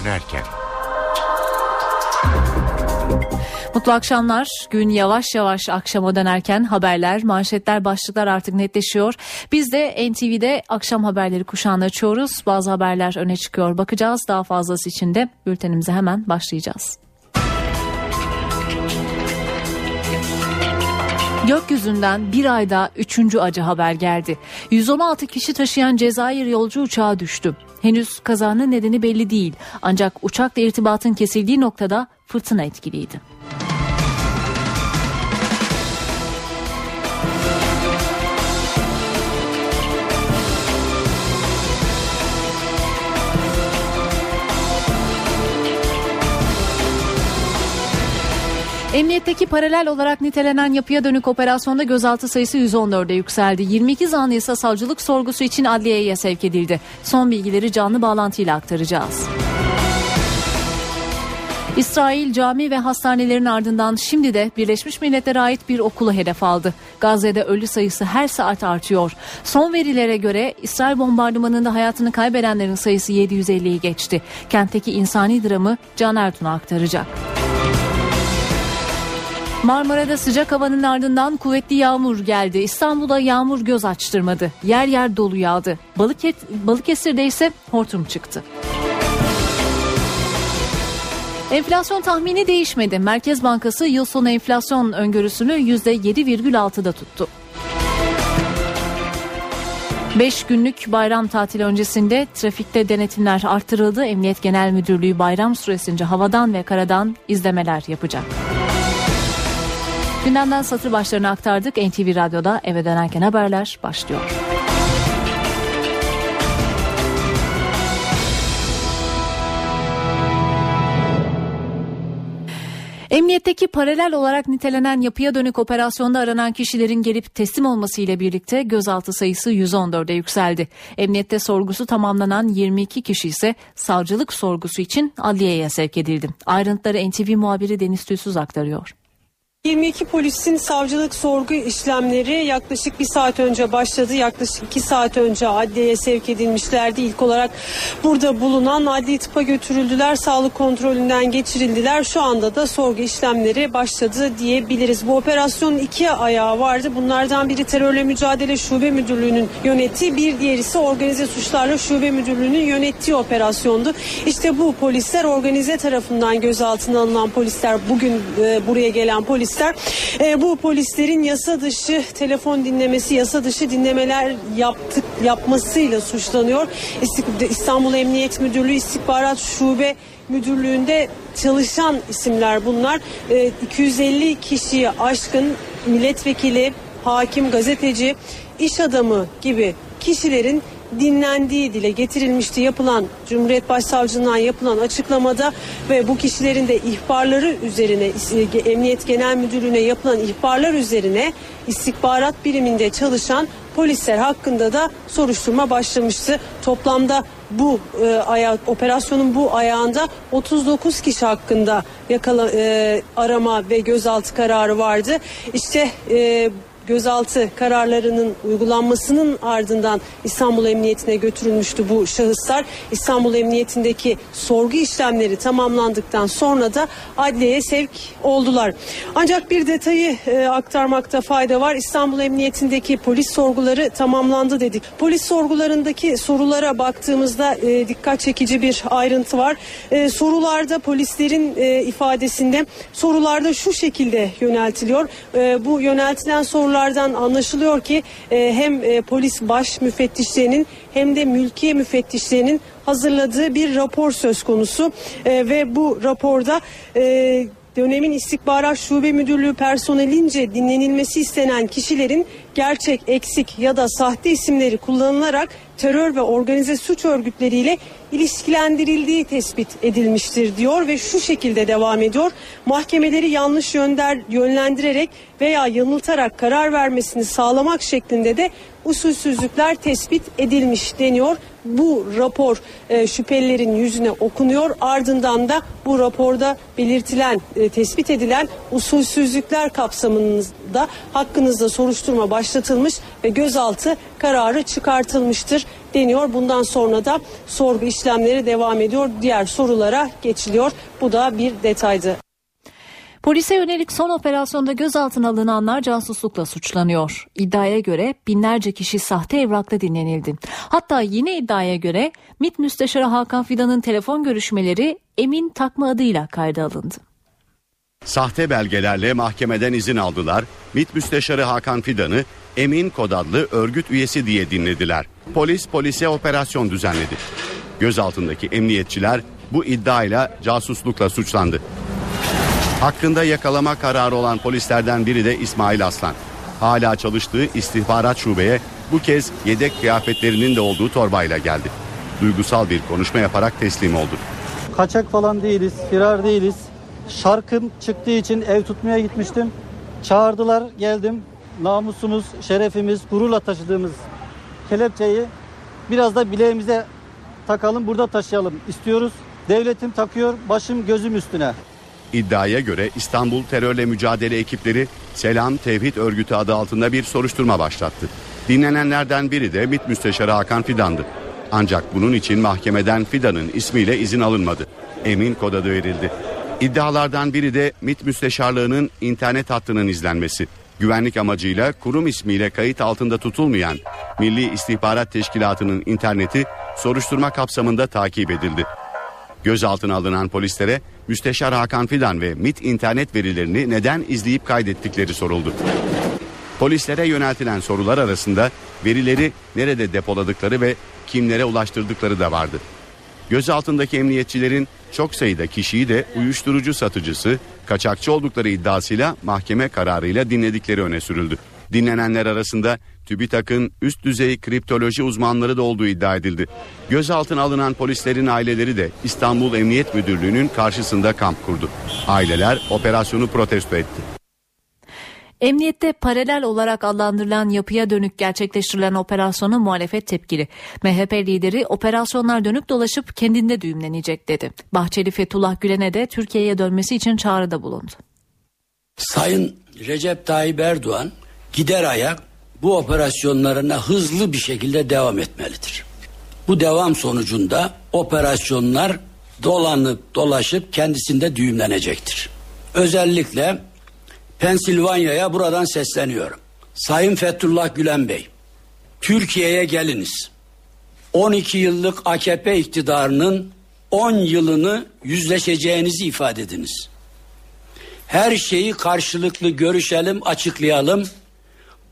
dönerken. Mutlu akşamlar. Gün yavaş yavaş akşama dönerken haberler, manşetler, başlıklar artık netleşiyor. Biz de NTV'de akşam haberleri kuşağını açıyoruz. Bazı haberler öne çıkıyor. Bakacağız. Daha fazlası için de bültenimize hemen başlayacağız. Gökyüzünden bir ayda üçüncü acı haber geldi. 116 kişi taşıyan Cezayir yolcu uçağı düştü. Henüz kazanın nedeni belli değil. Ancak uçakla irtibatın kesildiği noktada fırtına etkiliydi. Emniyetteki paralel olarak nitelenen yapıya dönük operasyonda gözaltı sayısı 114'e yükseldi. 22 zanlı ise savcılık sorgusu için adliyeye sevk edildi. Son bilgileri canlı bağlantıyla aktaracağız. İsrail cami ve hastanelerin ardından şimdi de Birleşmiş Milletler'e ait bir okulu hedef aldı. Gazze'de ölü sayısı her saat artıyor. Son verilere göre İsrail bombardımanında hayatını kaybedenlerin sayısı 750'yi geçti. Kentteki insani dramı Can Ertun'a aktaracak. Marmara'da sıcak havanın ardından kuvvetli yağmur geldi. İstanbul'da yağmur göz açtırmadı. Yer yer dolu yağdı. Balıket, Balıkesir'de ise hortum çıktı. Enflasyon tahmini değişmedi. Merkez Bankası yıl sonu enflasyon öngörüsünü %7,6'da tuttu. 5 günlük bayram tatili öncesinde trafikte denetimler artırıldı. Emniyet Genel Müdürlüğü bayram süresince havadan ve karadan izlemeler yapacak. Gündemden satır başlarını aktardık. NTV Radyo'da eve dönerken haberler başlıyor. Emniyetteki paralel olarak nitelenen yapıya dönük operasyonda aranan kişilerin gelip teslim olması ile birlikte gözaltı sayısı 114'e yükseldi. Emniyette sorgusu tamamlanan 22 kişi ise savcılık sorgusu için adliyeye sevk edildi. Ayrıntıları NTV muhabiri Deniz Tüysüz aktarıyor. 22 polisin savcılık sorgu işlemleri yaklaşık bir saat önce başladı. Yaklaşık iki saat önce adliyeye sevk edilmişlerdi. İlk olarak burada bulunan adli tıpa götürüldüler. Sağlık kontrolünden geçirildiler. Şu anda da sorgu işlemleri başladı diyebiliriz. Bu operasyonun iki ayağı vardı. Bunlardan biri terörle mücadele şube müdürlüğünün yönettiği bir diğeri ise organize suçlarla şube müdürlüğünün yönettiği operasyondu. İşte bu polisler organize tarafından gözaltına alınan polisler bugün e, buraya gelen polis polisler. E, bu polislerin yasa dışı telefon dinlemesi, yasa dışı dinlemeler yaptık yapmasıyla suçlanıyor. İstanbul Emniyet Müdürlüğü İstihbarat Şube Müdürlüğü'nde çalışan isimler bunlar. E, 250 kişiyi aşkın milletvekili, hakim, gazeteci, iş adamı gibi kişilerin dinlendiği dile getirilmişti yapılan Cumhuriyet Başsavcılığından yapılan açıklamada ve bu kişilerin de ihbarları üzerine e, Emniyet Genel Müdürlüğü'ne yapılan ihbarlar üzerine istihbarat biriminde çalışan polisler hakkında da soruşturma başlamıştı. Toplamda bu e, aya, operasyonun bu ayağında 39 kişi hakkında yakala, e, arama ve gözaltı kararı vardı. İşte e, gözaltı kararlarının uygulanmasının ardından İstanbul Emniyetine götürülmüştü bu şahıslar. İstanbul Emniyetindeki sorgu işlemleri tamamlandıktan sonra da adliyeye sevk oldular. Ancak bir detayı e, aktarmakta fayda var. İstanbul Emniyetindeki polis sorguları tamamlandı dedik. Polis sorgularındaki sorulara baktığımızda e, dikkat çekici bir ayrıntı var. E, sorularda polislerin e, ifadesinde sorularda şu şekilde yöneltiliyor. E, bu yöneltilen sorular sorulardan anlaşılıyor ki e, hem e, polis baş müfettişlerinin hem de mülkiye müfettişlerinin hazırladığı bir rapor söz konusu. E, ve bu raporda dönemin istihbarat şube müdürlüğü personelince dinlenilmesi istenen kişilerin gerçek, eksik ya da sahte isimleri kullanılarak terör ve organize suç örgütleriyle ilişkilendirildiği tespit edilmiştir diyor ve şu şekilde devam ediyor. Mahkemeleri yanlış yönder, yönlendirerek veya yanıltarak karar vermesini sağlamak şeklinde de usulsüzlükler tespit edilmiş deniyor. Bu rapor e, şüphelilerin yüzüne okunuyor. Ardından da bu raporda belirtilen, e, tespit edilen usulsüzlükler kapsamında hakkınızda soruşturma başlatılmış ve gözaltı kararı çıkartılmıştır. deniyor. Bundan sonra da sorgu işlemleri devam ediyor. Diğer sorulara geçiliyor. Bu da bir detaydı. Polise yönelik son operasyonda gözaltına alınanlar casuslukla suçlanıyor. İddiaya göre binlerce kişi sahte evrakla dinlenildi. Hatta yine iddiaya göre MİT Müsteşarı Hakan Fidan'ın telefon görüşmeleri Emin Takma adıyla kayda alındı. Sahte belgelerle mahkemeden izin aldılar. MİT Müsteşarı Hakan Fidan'ı Emin Kod adlı örgüt üyesi diye dinlediler. Polis polise operasyon düzenledi. Gözaltındaki emniyetçiler bu iddiayla casuslukla suçlandı. Hakkında yakalama kararı olan polislerden biri de İsmail Aslan. Hala çalıştığı istihbarat şubeye bu kez yedek kıyafetlerinin de olduğu torbayla geldi. Duygusal bir konuşma yaparak teslim oldu. Kaçak falan değiliz, firar değiliz. Şarkım çıktığı için ev tutmaya gitmiştim. Çağırdılar, geldim. Namusumuz, şerefimiz, gururla taşıdığımız kelepçeyi biraz da bileğimize takalım, burada taşıyalım istiyoruz. Devletim takıyor, başım gözüm üstüne. İddiaya göre İstanbul Terörle Mücadele ekipleri Selam Tevhid Örgütü adı altında bir soruşturma başlattı. Dinlenenlerden biri de MİT Müsteşarı Hakan Fidan'dı. Ancak bunun için mahkemeden Fidan'ın ismiyle izin alınmadı. Emin kod adı verildi. İddialardan biri de MİT Müsteşarlığı'nın internet hattının izlenmesi. Güvenlik amacıyla kurum ismiyle kayıt altında tutulmayan Milli İstihbarat Teşkilatı'nın interneti soruşturma kapsamında takip edildi. Gözaltına alınan polislere Müsteşar Hakan Fidan ve MIT internet verilerini neden izleyip kaydettikleri soruldu. Polislere yöneltilen sorular arasında verileri nerede depoladıkları ve kimlere ulaştırdıkları da vardı. Gözaltındaki emniyetçilerin çok sayıda kişiyi de uyuşturucu satıcısı, kaçakçı oldukları iddiasıyla mahkeme kararıyla dinledikleri öne sürüldü. Dinlenenler arasında TÜBİTAK'ın üst düzey kriptoloji uzmanları da olduğu iddia edildi. Gözaltına alınan polislerin aileleri de İstanbul Emniyet Müdürlüğü'nün karşısında kamp kurdu. Aileler operasyonu protesto etti. Emniyette paralel olarak adlandırılan yapıya dönük gerçekleştirilen operasyona muhalefet tepkili. MHP lideri operasyonlar dönüp dolaşıp kendinde düğümlenecek dedi. Bahçeli Fethullah Gülen'e de Türkiye'ye dönmesi için çağrıda bulundu. Sayın Recep Tayyip Erdoğan gider ayak bu operasyonlarına hızlı bir şekilde devam etmelidir. Bu devam sonucunda operasyonlar dolanıp dolaşıp kendisinde düğümlenecektir. Özellikle Pensilvanya'ya buradan sesleniyorum. Sayın Fethullah Gülen Bey, Türkiye'ye geliniz. 12 yıllık AKP iktidarının 10 yılını yüzleşeceğinizi ifade ediniz. Her şeyi karşılıklı görüşelim, açıklayalım.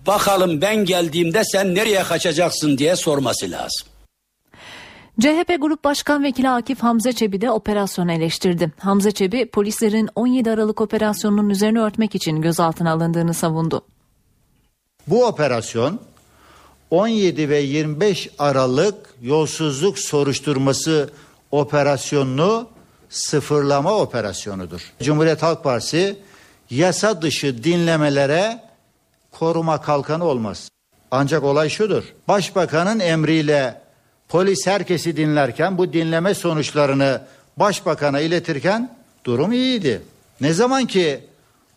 Bakalım ben geldiğimde sen nereye kaçacaksın diye sorması lazım. CHP Grup Başkan Vekili Akif Hamza Çebi de operasyonu eleştirdi. Hamza Çebi polislerin 17 Aralık operasyonunun üzerine örtmek için gözaltına alındığını savundu. Bu operasyon 17 ve 25 Aralık yolsuzluk soruşturması operasyonunu sıfırlama operasyonudur. Cumhuriyet Halk Partisi yasa dışı dinlemelere koruma kalkanı olmaz. Ancak olay şudur. Başbakanın emriyle polis herkesi dinlerken bu dinleme sonuçlarını başbakana iletirken durum iyiydi. Ne zaman ki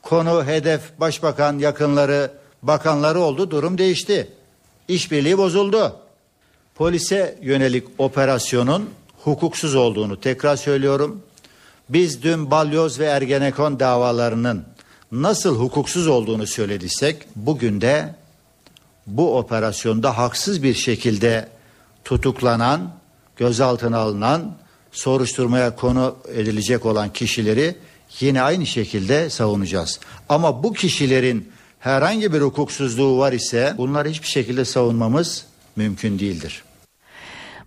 konu hedef başbakan yakınları bakanları oldu durum değişti. İşbirliği bozuldu. Polise yönelik operasyonun hukuksuz olduğunu tekrar söylüyorum. Biz dün Balyoz ve Ergenekon davalarının nasıl hukuksuz olduğunu söylediysek bugün de bu operasyonda haksız bir şekilde tutuklanan, gözaltına alınan, soruşturmaya konu edilecek olan kişileri yine aynı şekilde savunacağız. Ama bu kişilerin herhangi bir hukuksuzluğu var ise bunları hiçbir şekilde savunmamız mümkün değildir.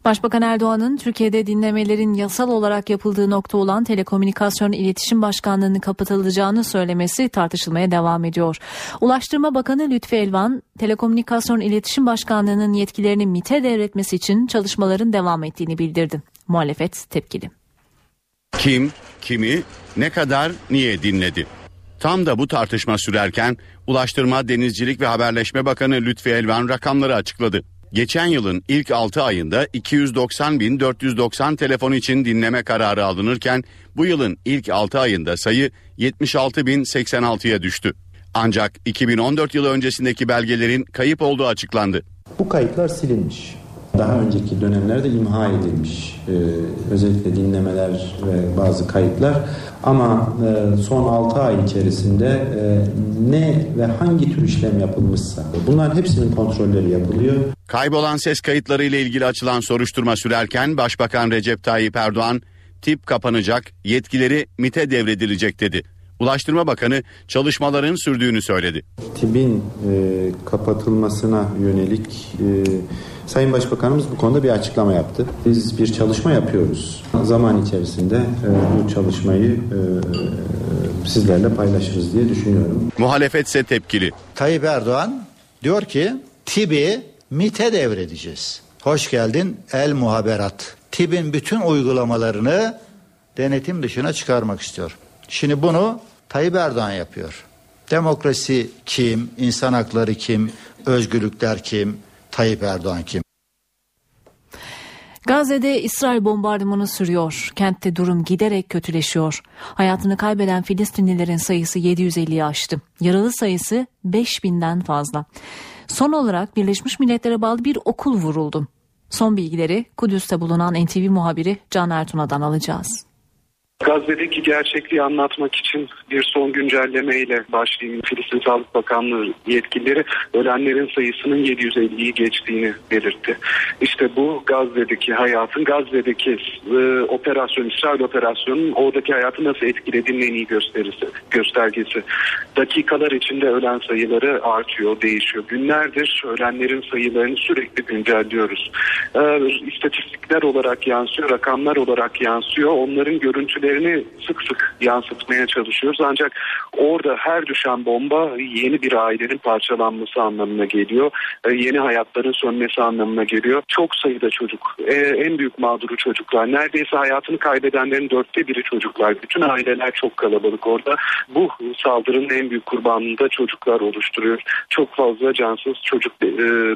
Başbakan Erdoğan'ın Türkiye'de dinlemelerin yasal olarak yapıldığı nokta olan Telekomünikasyon İletişim Başkanlığı'nın kapatılacağını söylemesi tartışılmaya devam ediyor. Ulaştırma Bakanı Lütfi Elvan, Telekomünikasyon İletişim Başkanlığı'nın yetkilerini MİT'e devretmesi için çalışmaların devam ettiğini bildirdi. Muhalefet tepkili. Kim, kimi, ne kadar, niye dinledi? Tam da bu tartışma sürerken Ulaştırma, Denizcilik ve Haberleşme Bakanı Lütfi Elvan rakamları açıkladı. Geçen yılın ilk 6 ayında 290.490 telefon için dinleme kararı alınırken bu yılın ilk 6 ayında sayı 76.086'ya düştü. Ancak 2014 yılı öncesindeki belgelerin kayıp olduğu açıklandı. Bu kayıtlar silinmiş. Daha önceki dönemlerde imha edilmiş e, özellikle dinlemeler ve bazı kayıtlar ama e, son 6 ay içerisinde e, ne ve hangi tür işlem yapılmışsa bunların hepsinin kontrolleri yapılıyor. Kaybolan ses kayıtları ile ilgili açılan soruşturma sürerken Başbakan Recep Tayyip Erdoğan tip kapanacak, yetkileri MIT'e devredilecek dedi. Ulaştırma Bakanı çalışmaların sürdüğünü söyledi. TİB'in e, kapatılmasına yönelik e, Sayın Başbakanımız bu konuda bir açıklama yaptı. Biz bir çalışma yapıyoruz. Zaman içerisinde e, bu çalışmayı e, sizlerle paylaşırız diye düşünüyorum. Muhalefet ise tepkili. Tayyip Erdoğan diyor ki TİB'i MIT'e devredeceğiz. Hoş geldin el muhaberat. TİB'in bütün uygulamalarını denetim dışına çıkarmak istiyor. Şimdi bunu Tayyip Erdoğan yapıyor. Demokrasi kim, insan hakları kim, özgürlükler kim, Tayyip Erdoğan kim? Gazze'de İsrail bombardımanı sürüyor. Kentte durum giderek kötüleşiyor. Hayatını kaybeden Filistinlilerin sayısı 750'yi aştı. Yaralı sayısı 5000'den fazla. Son olarak Birleşmiş Milletler'e bağlı bir okul vuruldu. Son bilgileri Kudüs'te bulunan NTV muhabiri Can Ertuna'dan alacağız. Gazze'deki gerçekliği anlatmak için bir son güncellemeyle başlayayım. Filistin Sağlık Bakanlığı yetkilileri ölenlerin sayısının 750'yi geçtiğini belirtti. İşte bu Gazze'deki hayatın, Gazze'deki e, operasyon, İsrail operasyonunun oradaki hayatı nasıl etkilediğinin en iyi gösterisi, göstergesi. Dakikalar içinde ölen sayıları artıyor, değişiyor. Günlerdir ölenlerin sayılarını sürekli güncelliyoruz. E, istatistikler olarak yansıyor, rakamlar olarak yansıyor. Onların görüntüleri görüntülerini sık sık yansıtmaya çalışıyoruz. Ancak orada her düşen bomba yeni bir ailenin parçalanması anlamına geliyor. E, yeni hayatların sönmesi anlamına geliyor. Çok sayıda çocuk, e, en büyük mağduru çocuklar. Neredeyse hayatını kaybedenlerin dörtte biri çocuklar. Bütün aileler çok kalabalık orada. Bu saldırının en büyük kurbanını da çocuklar oluşturuyor. Çok fazla cansız çocuk e,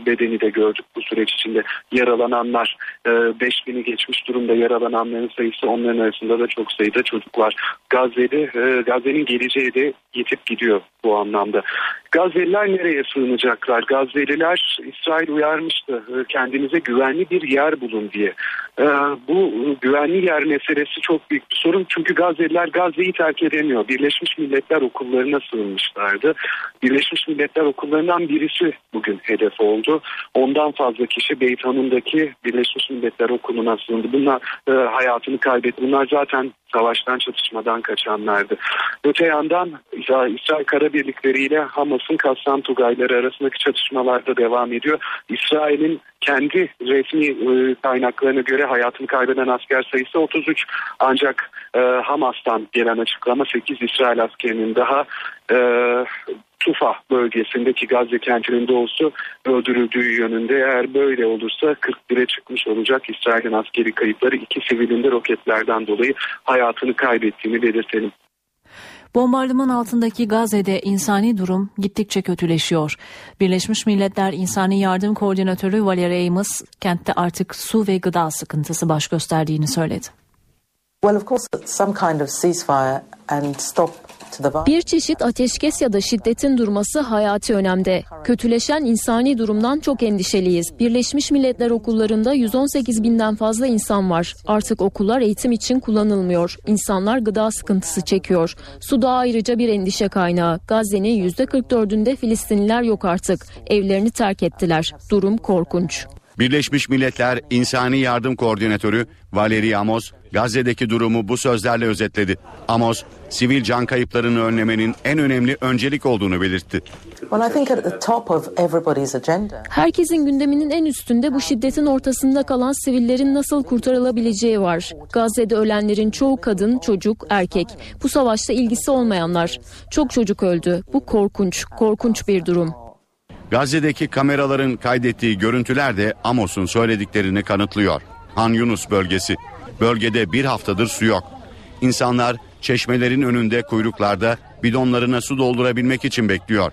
bedeni de gördük bu süreç içinde. Yaralananlar 5000'i geçmiş durumda yaralananların sayısı onların arasında da çok sayıda sayıda çocuk var. Gazze'de e, Gazze'nin geleceği de yetip gidiyor bu anlamda. Gazze'liler nereye sığınacaklar? Gazze'liler İsrail uyarmıştı e, kendinize güvenli bir yer bulun diye. E, bu güvenli yer meselesi çok büyük bir sorun çünkü Gazze'liler Gazze'yi terk edemiyor. Birleşmiş Milletler okullarına sığınmışlardı. Birleşmiş Milletler okullarından birisi bugün hedef oldu. Ondan fazla kişi Beytan'ındaki Birleşmiş Milletler okuluna sığındı. Bunlar hayatını kaybetti. Bunlar zaten savaştan çatışmadan kaçanlardı. Öte yandan İsrail Kara Birlikleri ile Hamas'ın Kassam Tugayları arasındaki çatışmalar da devam ediyor. İsrail'in kendi resmi e, kaynaklarına göre hayatını kaybeden asker sayısı 33 ancak e, Hamas'tan gelen açıklama 8 İsrail askerinin daha e, Tufa bölgesindeki Gazze kentinin doğusu öldürüldüğü yönünde. Eğer böyle olursa 41'e çıkmış olacak İsrail'in askeri kayıpları iki sivilinde roketlerden dolayı hayatını kaybettiğini belirtelim. Bombardıman altındaki Gazze'de insani durum gittikçe kötüleşiyor. Birleşmiş Milletler İnsani Yardım Koordinatörü Valerie Amos kentte artık su ve gıda sıkıntısı baş gösterdiğini söyledi. Well, of course, some kind of ceasefire and stop bir çeşit ateşkes ya da şiddetin durması hayati önemde. Kötüleşen insani durumdan çok endişeliyiz. Birleşmiş Milletler okullarında 118 binden fazla insan var. Artık okullar eğitim için kullanılmıyor. İnsanlar gıda sıkıntısı çekiyor. Su da ayrıca bir endişe kaynağı. Gazze'nin %44'ünde Filistinliler yok artık. Evlerini terk ettiler. Durum korkunç. Birleşmiş Milletler İnsani Yardım Koordinatörü Valeri Amos, Gazze'deki durumu bu sözlerle özetledi. Amos, sivil can kayıplarını önlemenin en önemli öncelik olduğunu belirtti. Herkesin gündeminin en üstünde bu şiddetin ortasında kalan sivillerin nasıl kurtarılabileceği var. Gazze'de ölenlerin çoğu kadın, çocuk, erkek. Bu savaşta ilgisi olmayanlar. Çok çocuk öldü. Bu korkunç, korkunç bir durum. Gazze'deki kameraların kaydettiği görüntüler de Amos'un söylediklerini kanıtlıyor. Han Yunus bölgesi. Bölgede bir haftadır su yok. İnsanlar çeşmelerin önünde kuyruklarda bidonlarına su doldurabilmek için bekliyor.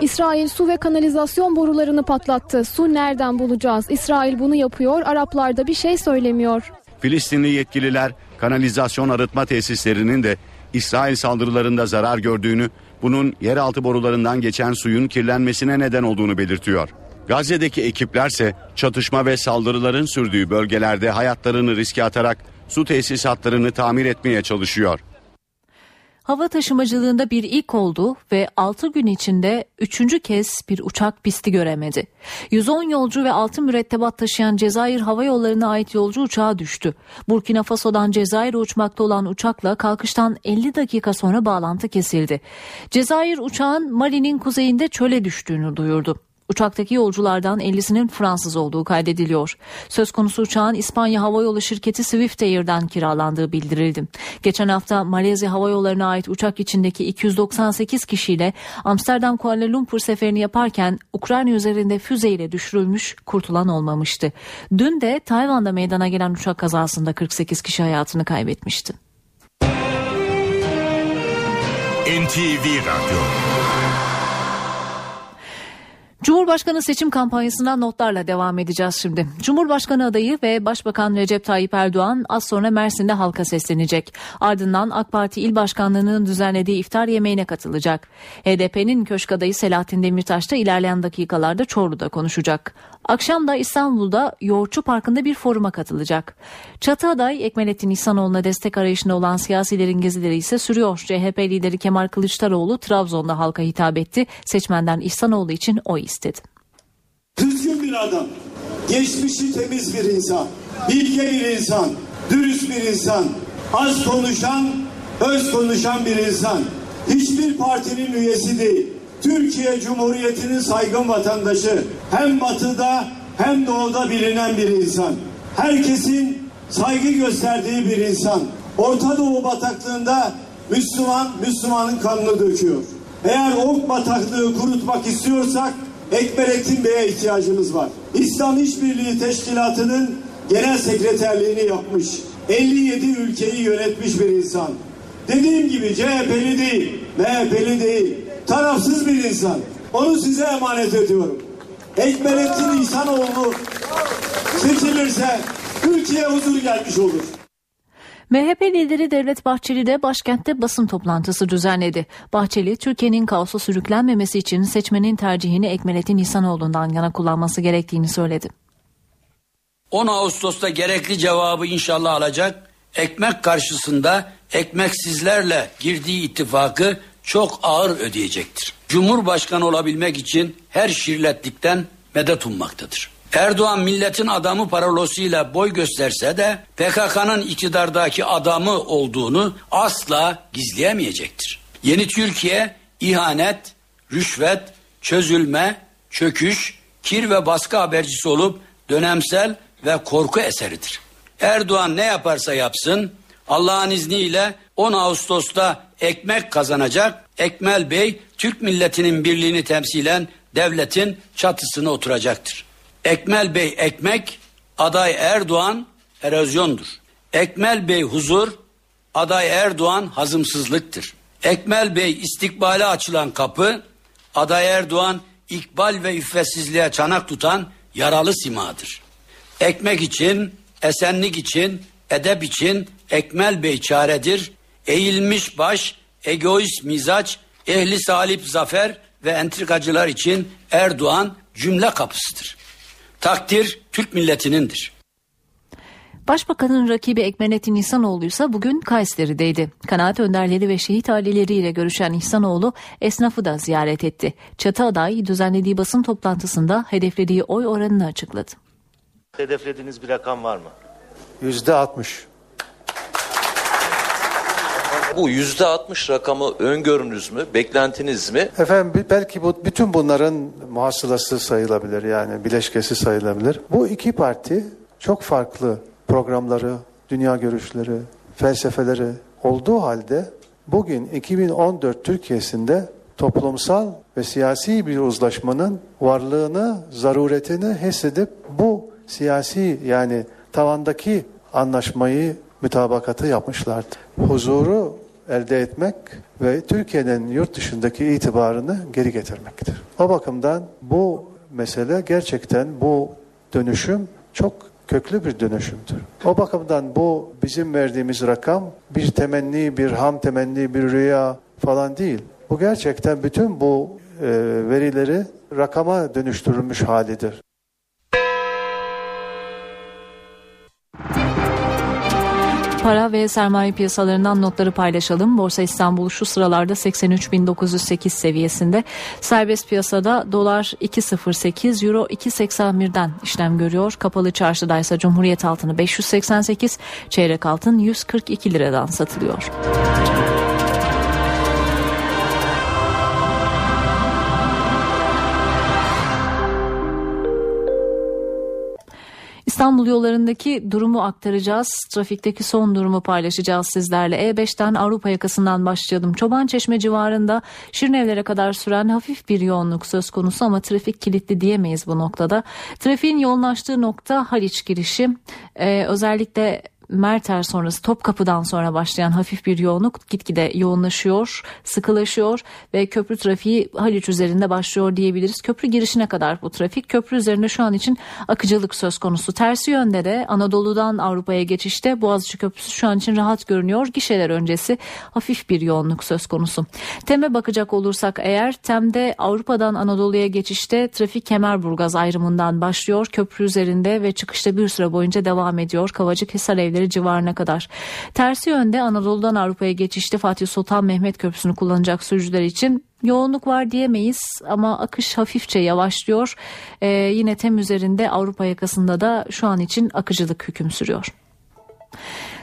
İsrail su ve kanalizasyon borularını patlattı. Su nereden bulacağız? İsrail bunu yapıyor. Araplar da bir şey söylemiyor. Filistinli yetkililer kanalizasyon arıtma tesislerinin de İsrail saldırılarında zarar gördüğünü, bunun yeraltı borularından geçen suyun kirlenmesine neden olduğunu belirtiyor. Gazze'deki ekiplerse çatışma ve saldırıların sürdüğü bölgelerde hayatlarını riske atarak su tesisatlarını tamir etmeye çalışıyor. Hava taşımacılığında bir ilk oldu ve 6 gün içinde 3. kez bir uçak pisti göremedi. 110 yolcu ve 6 mürettebat taşıyan Cezayir Hava Yolları'na ait yolcu uçağı düştü. Burkina Faso'dan Cezayir'e uçmakta olan uçakla kalkıştan 50 dakika sonra bağlantı kesildi. Cezayir uçağın Mali'nin kuzeyinde çöle düştüğünü duyurdu. Uçaktaki yolculardan 50'sinin Fransız olduğu kaydediliyor. Söz konusu uçağın İspanya Havayolu şirketi Swift Air'den kiralandığı bildirildi. Geçen hafta Malezya Hava Yolları'na ait uçak içindeki 298 kişiyle Amsterdam Kuala Lumpur seferini yaparken Ukrayna üzerinde füzeyle düşürülmüş kurtulan olmamıştı. Dün de Tayvan'da meydana gelen uçak kazasında 48 kişi hayatını kaybetmişti. NTV Radyo Cumhurbaşkanı seçim kampanyasına notlarla devam edeceğiz şimdi. Cumhurbaşkanı adayı ve Başbakan Recep Tayyip Erdoğan az sonra Mersin'de halka seslenecek. Ardından AK Parti İl Başkanlığı'nın düzenlediği iftar yemeğine katılacak. HDP'nin köşk adayı Selahattin Demirtaş da ilerleyen dakikalarda Çorlu'da konuşacak. Akşam da İstanbul'da Yoğurtçu Parkı'nda bir foruma katılacak. Çatı aday Ekmelettin İhsanoğlu'na destek arayışında olan siyasilerin gezileri ise sürüyor. CHP lideri Kemal Kılıçdaroğlu Trabzon'da halka hitap etti. Seçmenden İhsanoğlu için oy istedi. Düzgün bir adam, geçmişi temiz bir insan, bilge bir insan, dürüst bir insan, az konuşan, öz konuşan bir insan. Hiçbir partinin üyesi değil. Türkiye Cumhuriyeti'nin saygın vatandaşı. Hem batıda hem doğuda bilinen bir insan. Herkesin saygı gösterdiği bir insan. Orta Doğu bataklığında Müslüman, Müslümanın kanını döküyor. Eğer o bataklığı kurutmak istiyorsak Ekmelettin Bey'e ihtiyacımız var. İslam İşbirliği Teşkilatı'nın genel sekreterliğini yapmış. 57 ülkeyi yönetmiş bir insan. Dediğim gibi CHP'li değil, MHP'li değil, tarafsız bir insan. Onu size emanet ediyorum. Ekmelettin İhsanoğlu seçilirse ülkeye huzur gelmiş olur. MHP lideri Devlet Bahçeli de başkentte basın toplantısı düzenledi. Bahçeli, Türkiye'nin kaosa sürüklenmemesi için seçmenin tercihini Ekmelettin İhsanoğlu'ndan yana kullanması gerektiğini söyledi. 10 Ağustos'ta gerekli cevabı inşallah alacak. Ekmek karşısında ekmeksizlerle girdiği ittifakı çok ağır ödeyecektir. Cumhurbaşkanı olabilmek için her şirletlikten medet ummaktadır. Erdoğan milletin adamı parolosuyla boy gösterse de PKK'nın iktidardaki adamı olduğunu asla gizleyemeyecektir. Yeni Türkiye ihanet, rüşvet, çözülme, çöküş, kir ve baskı habercisi olup dönemsel ve korku eseridir. Erdoğan ne yaparsa yapsın Allah'ın izniyle 10 Ağustos'ta ekmek kazanacak. Ekmel Bey Türk milletinin birliğini temsilen devletin çatısına oturacaktır. Ekmel Bey ekmek, aday Erdoğan erozyondur. Ekmel Bey huzur, aday Erdoğan hazımsızlıktır. Ekmel Bey istikbale açılan kapı, aday Erdoğan ikbal ve iffetsizliğe çanak tutan yaralı simadır. Ekmek için, esenlik için, edep için Ekmel Bey çaredir. Eğilmiş baş, egoist mizaç, ehli salip zafer ve entrikacılar için Erdoğan cümle kapısıdır. Takdir Türk milletinindir. Başbakanın rakibi Ekmenettin İhsanoğlu ise bugün Kayseri'deydi. Kanaat önderleri ve şehit aileleriyle görüşen İhsanoğlu esnafı da ziyaret etti. Çatı aday düzenlediği basın toplantısında hedeflediği oy oranını açıkladı. Hedeflediğiniz bir rakam var mı? Yüzde altmış. Bu yüzde altmış rakamı öngörünüz mü, beklentiniz mi? Efendim belki bu bütün bunların muhasılası sayılabilir yani bileşkesi sayılabilir. Bu iki parti çok farklı programları, dünya görüşleri, felsefeleri olduğu halde bugün 2014 Türkiye'sinde toplumsal ve siyasi bir uzlaşmanın varlığını, zaruretini hissedip bu siyasi yani tavandaki anlaşmayı mütabakatı yapmışlardı. Huzuru elde etmek ve Türkiye'nin yurt dışındaki itibarını geri getirmektir. O bakımdan bu mesele gerçekten bu dönüşüm çok köklü bir dönüşümdür. O bakımdan bu bizim verdiğimiz rakam bir temenni, bir ham temenni, bir rüya falan değil. Bu gerçekten bütün bu e, verileri rakama dönüştürülmüş halidir. Para ve sermaye piyasalarından notları paylaşalım. Borsa İstanbul şu sıralarda 83.908 seviyesinde. Serbest piyasada dolar 2.08, euro 2.81'den işlem görüyor. Kapalı çarşıda ise Cumhuriyet altını 588, çeyrek altın 142 liradan satılıyor. İstanbul yollarındaki durumu aktaracağız. Trafikteki son durumu paylaşacağız sizlerle. E5'ten Avrupa yakasından başlayalım. Çoban Çeşme civarında Şirinevlere kadar süren hafif bir yoğunluk söz konusu ama trafik kilitli diyemeyiz bu noktada. Trafiğin yoğunlaştığı nokta Haliç girişi. Ee, özellikle Merter sonrası Topkapı'dan sonra başlayan hafif bir yoğunluk gitgide yoğunlaşıyor, sıkılaşıyor ve köprü trafiği Haliç üzerinde başlıyor diyebiliriz. Köprü girişine kadar bu trafik köprü üzerinde şu an için akıcılık söz konusu. Tersi yönde de Anadolu'dan Avrupa'ya geçişte Boğaziçi Köprüsü şu an için rahat görünüyor. Gişeler öncesi hafif bir yoğunluk söz konusu. Tem'e bakacak olursak eğer Tem'de Avrupa'dan Anadolu'ya geçişte trafik Kemerburgaz ayrımından başlıyor. Köprü üzerinde ve çıkışta bir süre boyunca devam ediyor. Kavacık Hisar bölgeleri civarına kadar. Tersi yönde Anadolu'dan Avrupa'ya geçişte Fatih Sultan Mehmet Köprüsü'nü kullanacak sürücüler için yoğunluk var diyemeyiz ama akış hafifçe yavaşlıyor. Ee, yine tem üzerinde Avrupa yakasında da şu an için akıcılık hüküm sürüyor.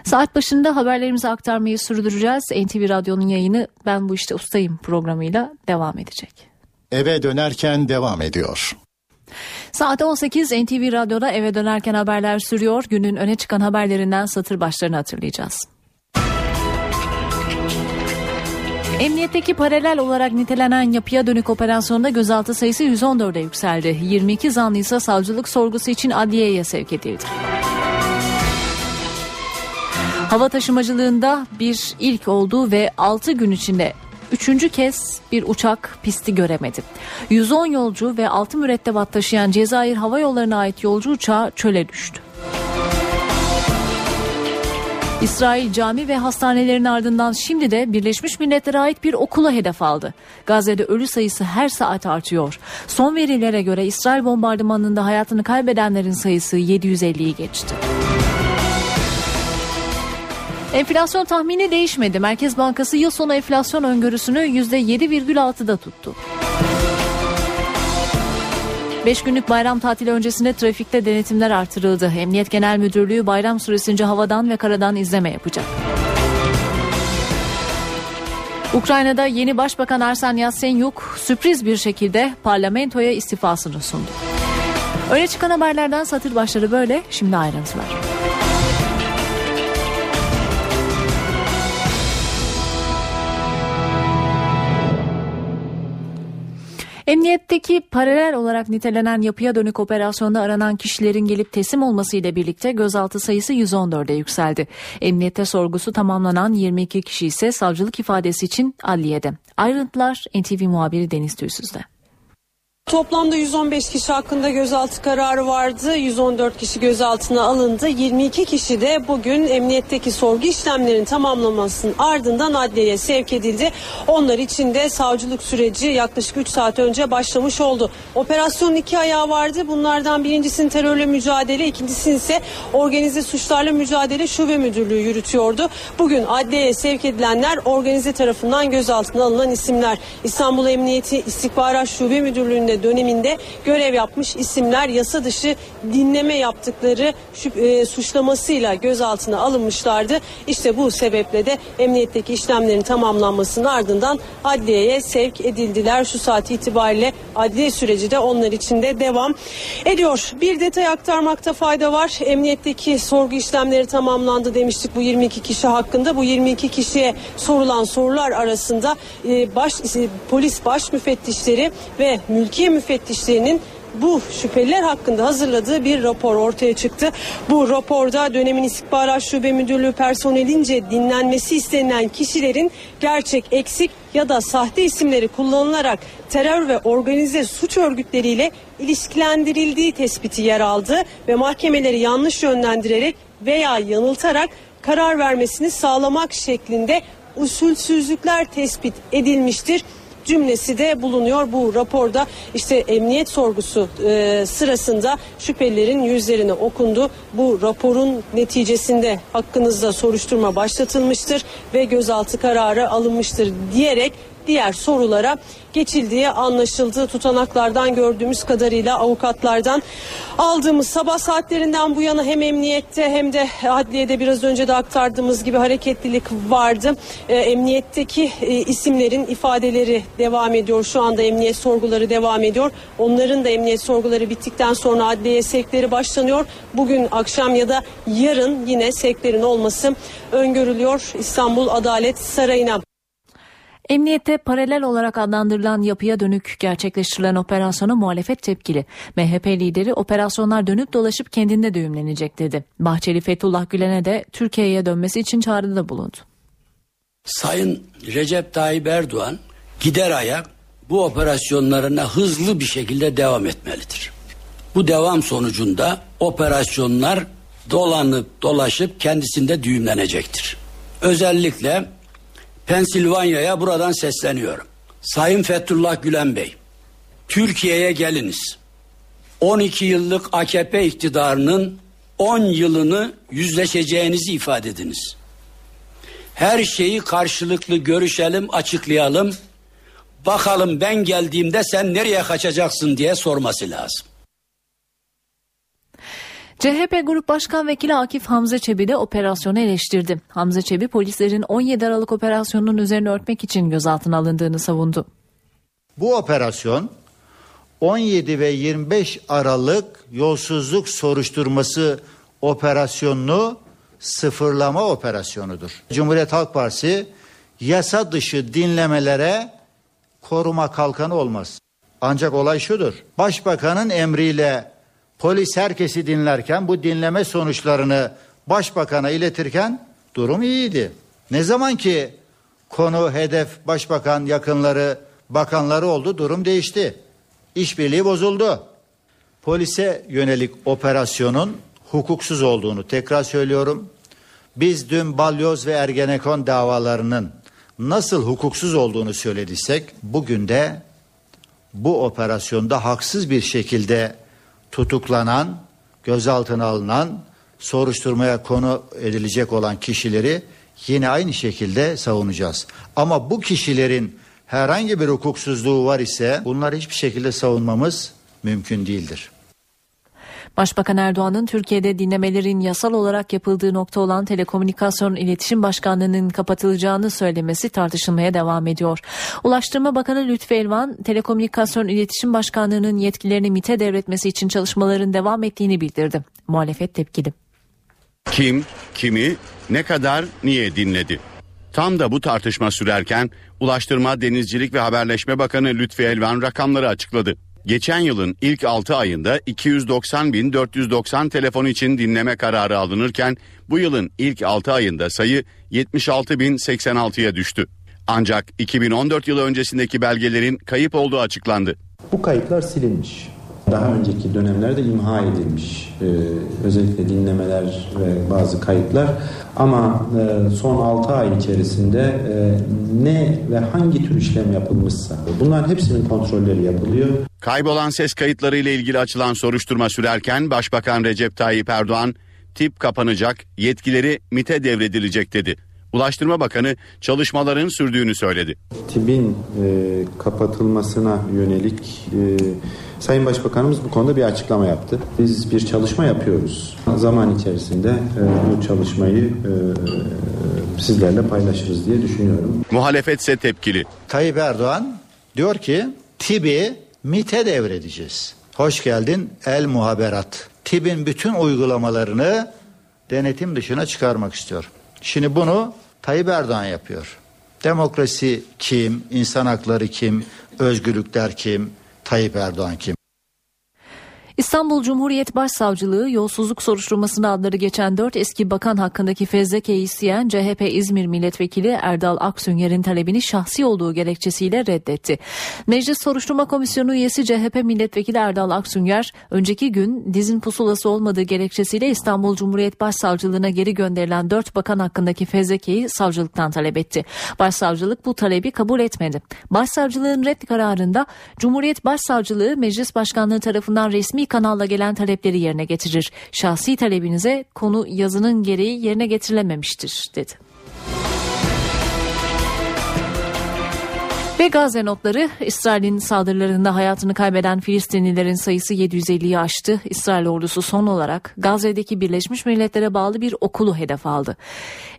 Saat başında haberlerimizi aktarmayı sürdüreceğiz. NTV Radyo'nun yayını Ben Bu İşte Ustayım programıyla devam edecek. Eve dönerken devam ediyor. Saat 18 NTV Radyo'da eve dönerken haberler sürüyor. Günün öne çıkan haberlerinden satır başlarını hatırlayacağız. Emniyetteki paralel olarak nitelenen yapıya dönük operasyonda gözaltı sayısı 114'e yükseldi. 22 zanlı ise savcılık sorgusu için adliyeye sevk edildi. Hava taşımacılığında bir ilk oldu ve 6 gün içinde Üçüncü kez bir uçak pisti göremedi. 110 yolcu ve 6 mürettebat taşıyan Cezayir Hava Yolları'na ait yolcu uçağı çöle düştü. İsrail cami ve hastanelerin ardından şimdi de Birleşmiş Milletler'e ait bir okula hedef aldı. Gazze'de ölü sayısı her saat artıyor. Son verilere göre İsrail bombardımanında hayatını kaybedenlerin sayısı 750'yi geçti. Enflasyon tahmini değişmedi. Merkez Bankası yıl sonu enflasyon öngörüsünü %7,6'da tuttu. 5 günlük bayram tatili öncesinde trafikte denetimler artırıldı. Emniyet Genel Müdürlüğü bayram süresince havadan ve karadan izleme yapacak. Ukrayna'da yeni Başbakan Arsen Yatsenyuk sürpriz bir şekilde parlamentoya istifasını sundu. Öne çıkan haberlerden satır başları böyle, şimdi ayrıntılar. Emniyetteki paralel olarak nitelenen yapıya dönük operasyonda aranan kişilerin gelip teslim olmasıyla birlikte gözaltı sayısı 114'e yükseldi. Emniyette sorgusu tamamlanan 22 kişi ise savcılık ifadesi için adliyede. Ayrıntılar NTV muhabiri Deniz Tüysüz'de. Toplamda 115 kişi hakkında gözaltı kararı vardı. 114 kişi gözaltına alındı. 22 kişi de bugün emniyetteki sorgu işlemlerinin tamamlamasının ardından adliyeye sevk edildi. Onlar için de savcılık süreci yaklaşık 3 saat önce başlamış oldu. Operasyonun iki ayağı vardı. Bunlardan birincisinin terörle mücadele, ikincisini ise organize suçlarla mücadele şube müdürlüğü yürütüyordu. Bugün adliyeye sevk edilenler organize tarafından gözaltına alınan isimler. İstanbul Emniyeti İstihbarat Şube Müdürlüğü'nde döneminde görev yapmış isimler yasa dışı dinleme yaptıkları e, suçlamasıyla gözaltına alınmışlardı. İşte bu sebeple de emniyetteki işlemlerin tamamlanmasının ardından adliyeye sevk edildiler. Şu saat itibariyle adliye süreci de onlar için de devam ediyor. Bir detay aktarmakta fayda var. Emniyetteki sorgu işlemleri tamamlandı demiştik bu 22 kişi hakkında. Bu 22 kişiye sorulan sorular arasında e, baş e, polis baş müfettişleri ve mülki Adliye müfettişlerinin bu şüpheliler hakkında hazırladığı bir rapor ortaya çıktı. Bu raporda dönemin istihbarat şube müdürlüğü personelince dinlenmesi istenilen kişilerin gerçek eksik ya da sahte isimleri kullanılarak terör ve organize suç örgütleriyle ilişkilendirildiği tespiti yer aldı ve mahkemeleri yanlış yönlendirerek veya yanıltarak karar vermesini sağlamak şeklinde usulsüzlükler tespit edilmiştir. Cümlesi de bulunuyor bu raporda. İşte emniyet sorgusu e, sırasında şüphelilerin yüzlerine okundu. Bu raporun neticesinde hakkınızda soruşturma başlatılmıştır ve gözaltı kararı alınmıştır diyerek diğer sorulara geçildiği anlaşıldı. Tutanaklardan gördüğümüz kadarıyla avukatlardan aldığımız sabah saatlerinden bu yana hem emniyette hem de adliyede biraz önce de aktardığımız gibi hareketlilik vardı. E, emniyetteki e, isimlerin ifadeleri devam ediyor. Şu anda emniyet sorguları devam ediyor. Onların da emniyet sorguları bittikten sonra adliye sevkleri başlanıyor. Bugün akşam ya da yarın yine sevklerin olması öngörülüyor İstanbul Adalet Sarayı'na. Emniyette paralel olarak adlandırılan yapıya dönük gerçekleştirilen operasyona muhalefet tepkili. MHP lideri operasyonlar dönüp dolaşıp kendinde düğümlenecek dedi. Bahçeli Fethullah Gülen'e de Türkiye'ye dönmesi için çağrıda bulundu. Sayın Recep Tayyip Erdoğan gider ayak bu operasyonlarına hızlı bir şekilde devam etmelidir. Bu devam sonucunda operasyonlar dolanıp dolaşıp kendisinde düğümlenecektir. Özellikle Pensilvanya'ya buradan sesleniyorum. Sayın Fethullah Gülen Bey, Türkiye'ye geliniz. 12 yıllık AKP iktidarının 10 yılını yüzleşeceğinizi ifade ediniz. Her şeyi karşılıklı görüşelim, açıklayalım. Bakalım ben geldiğimde sen nereye kaçacaksın diye sorması lazım. CHP Grup Başkan Vekili Akif Hamza Çebi de operasyonu eleştirdi. Hamza Çebi polislerin 17 Aralık operasyonunun üzerine örtmek için gözaltına alındığını savundu. Bu operasyon 17 ve 25 Aralık yolsuzluk soruşturması operasyonunu sıfırlama operasyonudur. Cumhuriyet Halk Partisi yasa dışı dinlemelere koruma kalkanı olmaz. Ancak olay şudur. Başbakanın emriyle Polis herkesi dinlerken bu dinleme sonuçlarını başbakana iletirken durum iyiydi. Ne zaman ki konu, hedef, başbakan, yakınları, bakanları oldu durum değişti. İşbirliği bozuldu. Polise yönelik operasyonun hukuksuz olduğunu tekrar söylüyorum. Biz dün Balyoz ve Ergenekon davalarının nasıl hukuksuz olduğunu söylediysek bugün de bu operasyonda haksız bir şekilde tutuklanan, gözaltına alınan, soruşturmaya konu edilecek olan kişileri yine aynı şekilde savunacağız. Ama bu kişilerin herhangi bir hukuksuzluğu var ise bunları hiçbir şekilde savunmamız mümkün değildir. Başbakan Erdoğan'ın Türkiye'de dinlemelerin yasal olarak yapıldığı nokta olan Telekomünikasyon İletişim Başkanlığı'nın kapatılacağını söylemesi tartışılmaya devam ediyor. Ulaştırma Bakanı Lütfü Elvan, Telekomünikasyon İletişim Başkanlığı'nın yetkilerini MİT'e devretmesi için çalışmaların devam ettiğini bildirdi. Muhalefet tepkili. Kim, kimi, ne kadar, niye dinledi? Tam da bu tartışma sürerken Ulaştırma, Denizcilik ve Haberleşme Bakanı Lütfi Elvan rakamları açıkladı. Geçen yılın ilk 6 ayında 290.490 telefon için dinleme kararı alınırken bu yılın ilk 6 ayında sayı 76.086'ya düştü. Ancak 2014 yılı öncesindeki belgelerin kayıp olduğu açıklandı. Bu kayıtlar silinmiş. Daha önceki dönemlerde imha edilmiş ee, özellikle dinlemeler ve bazı kayıtlar ama e, son 6 ay içerisinde e, ne ve hangi tür işlem yapılmışsa bunların hepsinin kontrolleri yapılıyor. Kaybolan ses kayıtları ile ilgili açılan soruşturma sürerken Başbakan Recep Tayyip Erdoğan tip kapanacak, yetkileri MIT'e devredilecek dedi. Ulaştırma Bakanı çalışmaların sürdüğünü söyledi. TİB'in e, kapatılmasına yönelik e, Sayın Başbakanımız bu konuda bir açıklama yaptı. Biz bir çalışma yapıyoruz. Zaman içerisinde e, bu çalışmayı e, sizlerle paylaşırız diye düşünüyorum. Muhalefet ise tepkili. Tayyip Erdoğan diyor ki TİB'i MIT'e devredeceğiz. Hoş geldin el muhaberat. TİB'in bütün uygulamalarını denetim dışına çıkarmak istiyor. Şimdi bunu Tayyip Erdoğan yapıyor. Demokrasi kim, insan hakları kim, özgürlükler kim, Tayyip Erdoğan kim? İstanbul Cumhuriyet Başsavcılığı yolsuzluk soruşturmasında adları geçen 4 eski bakan hakkındaki fezlekeyi isteyen CHP İzmir Milletvekili Erdal Aksünger'in talebini şahsi olduğu gerekçesiyle reddetti. Meclis Soruşturma Komisyonu üyesi CHP Milletvekili Erdal Aksünger önceki gün dizin pusulası olmadığı gerekçesiyle İstanbul Cumhuriyet Başsavcılığına geri gönderilen 4 bakan hakkındaki fezlekeyi savcılıktan talep etti. Başsavcılık bu talebi kabul etmedi. Başsavcılığın red kararında Cumhuriyet Başsavcılığı Meclis Başkanlığı tarafından resmi kanalla gelen talepleri yerine getirir. Şahsi talebinize konu yazının gereği yerine getirilememiştir dedi. Gazze notları İsrail'in saldırılarında hayatını kaybeden Filistinlilerin sayısı 750'yi aştı. İsrail ordusu son olarak Gazze'deki Birleşmiş Milletler'e bağlı bir okulu hedef aldı.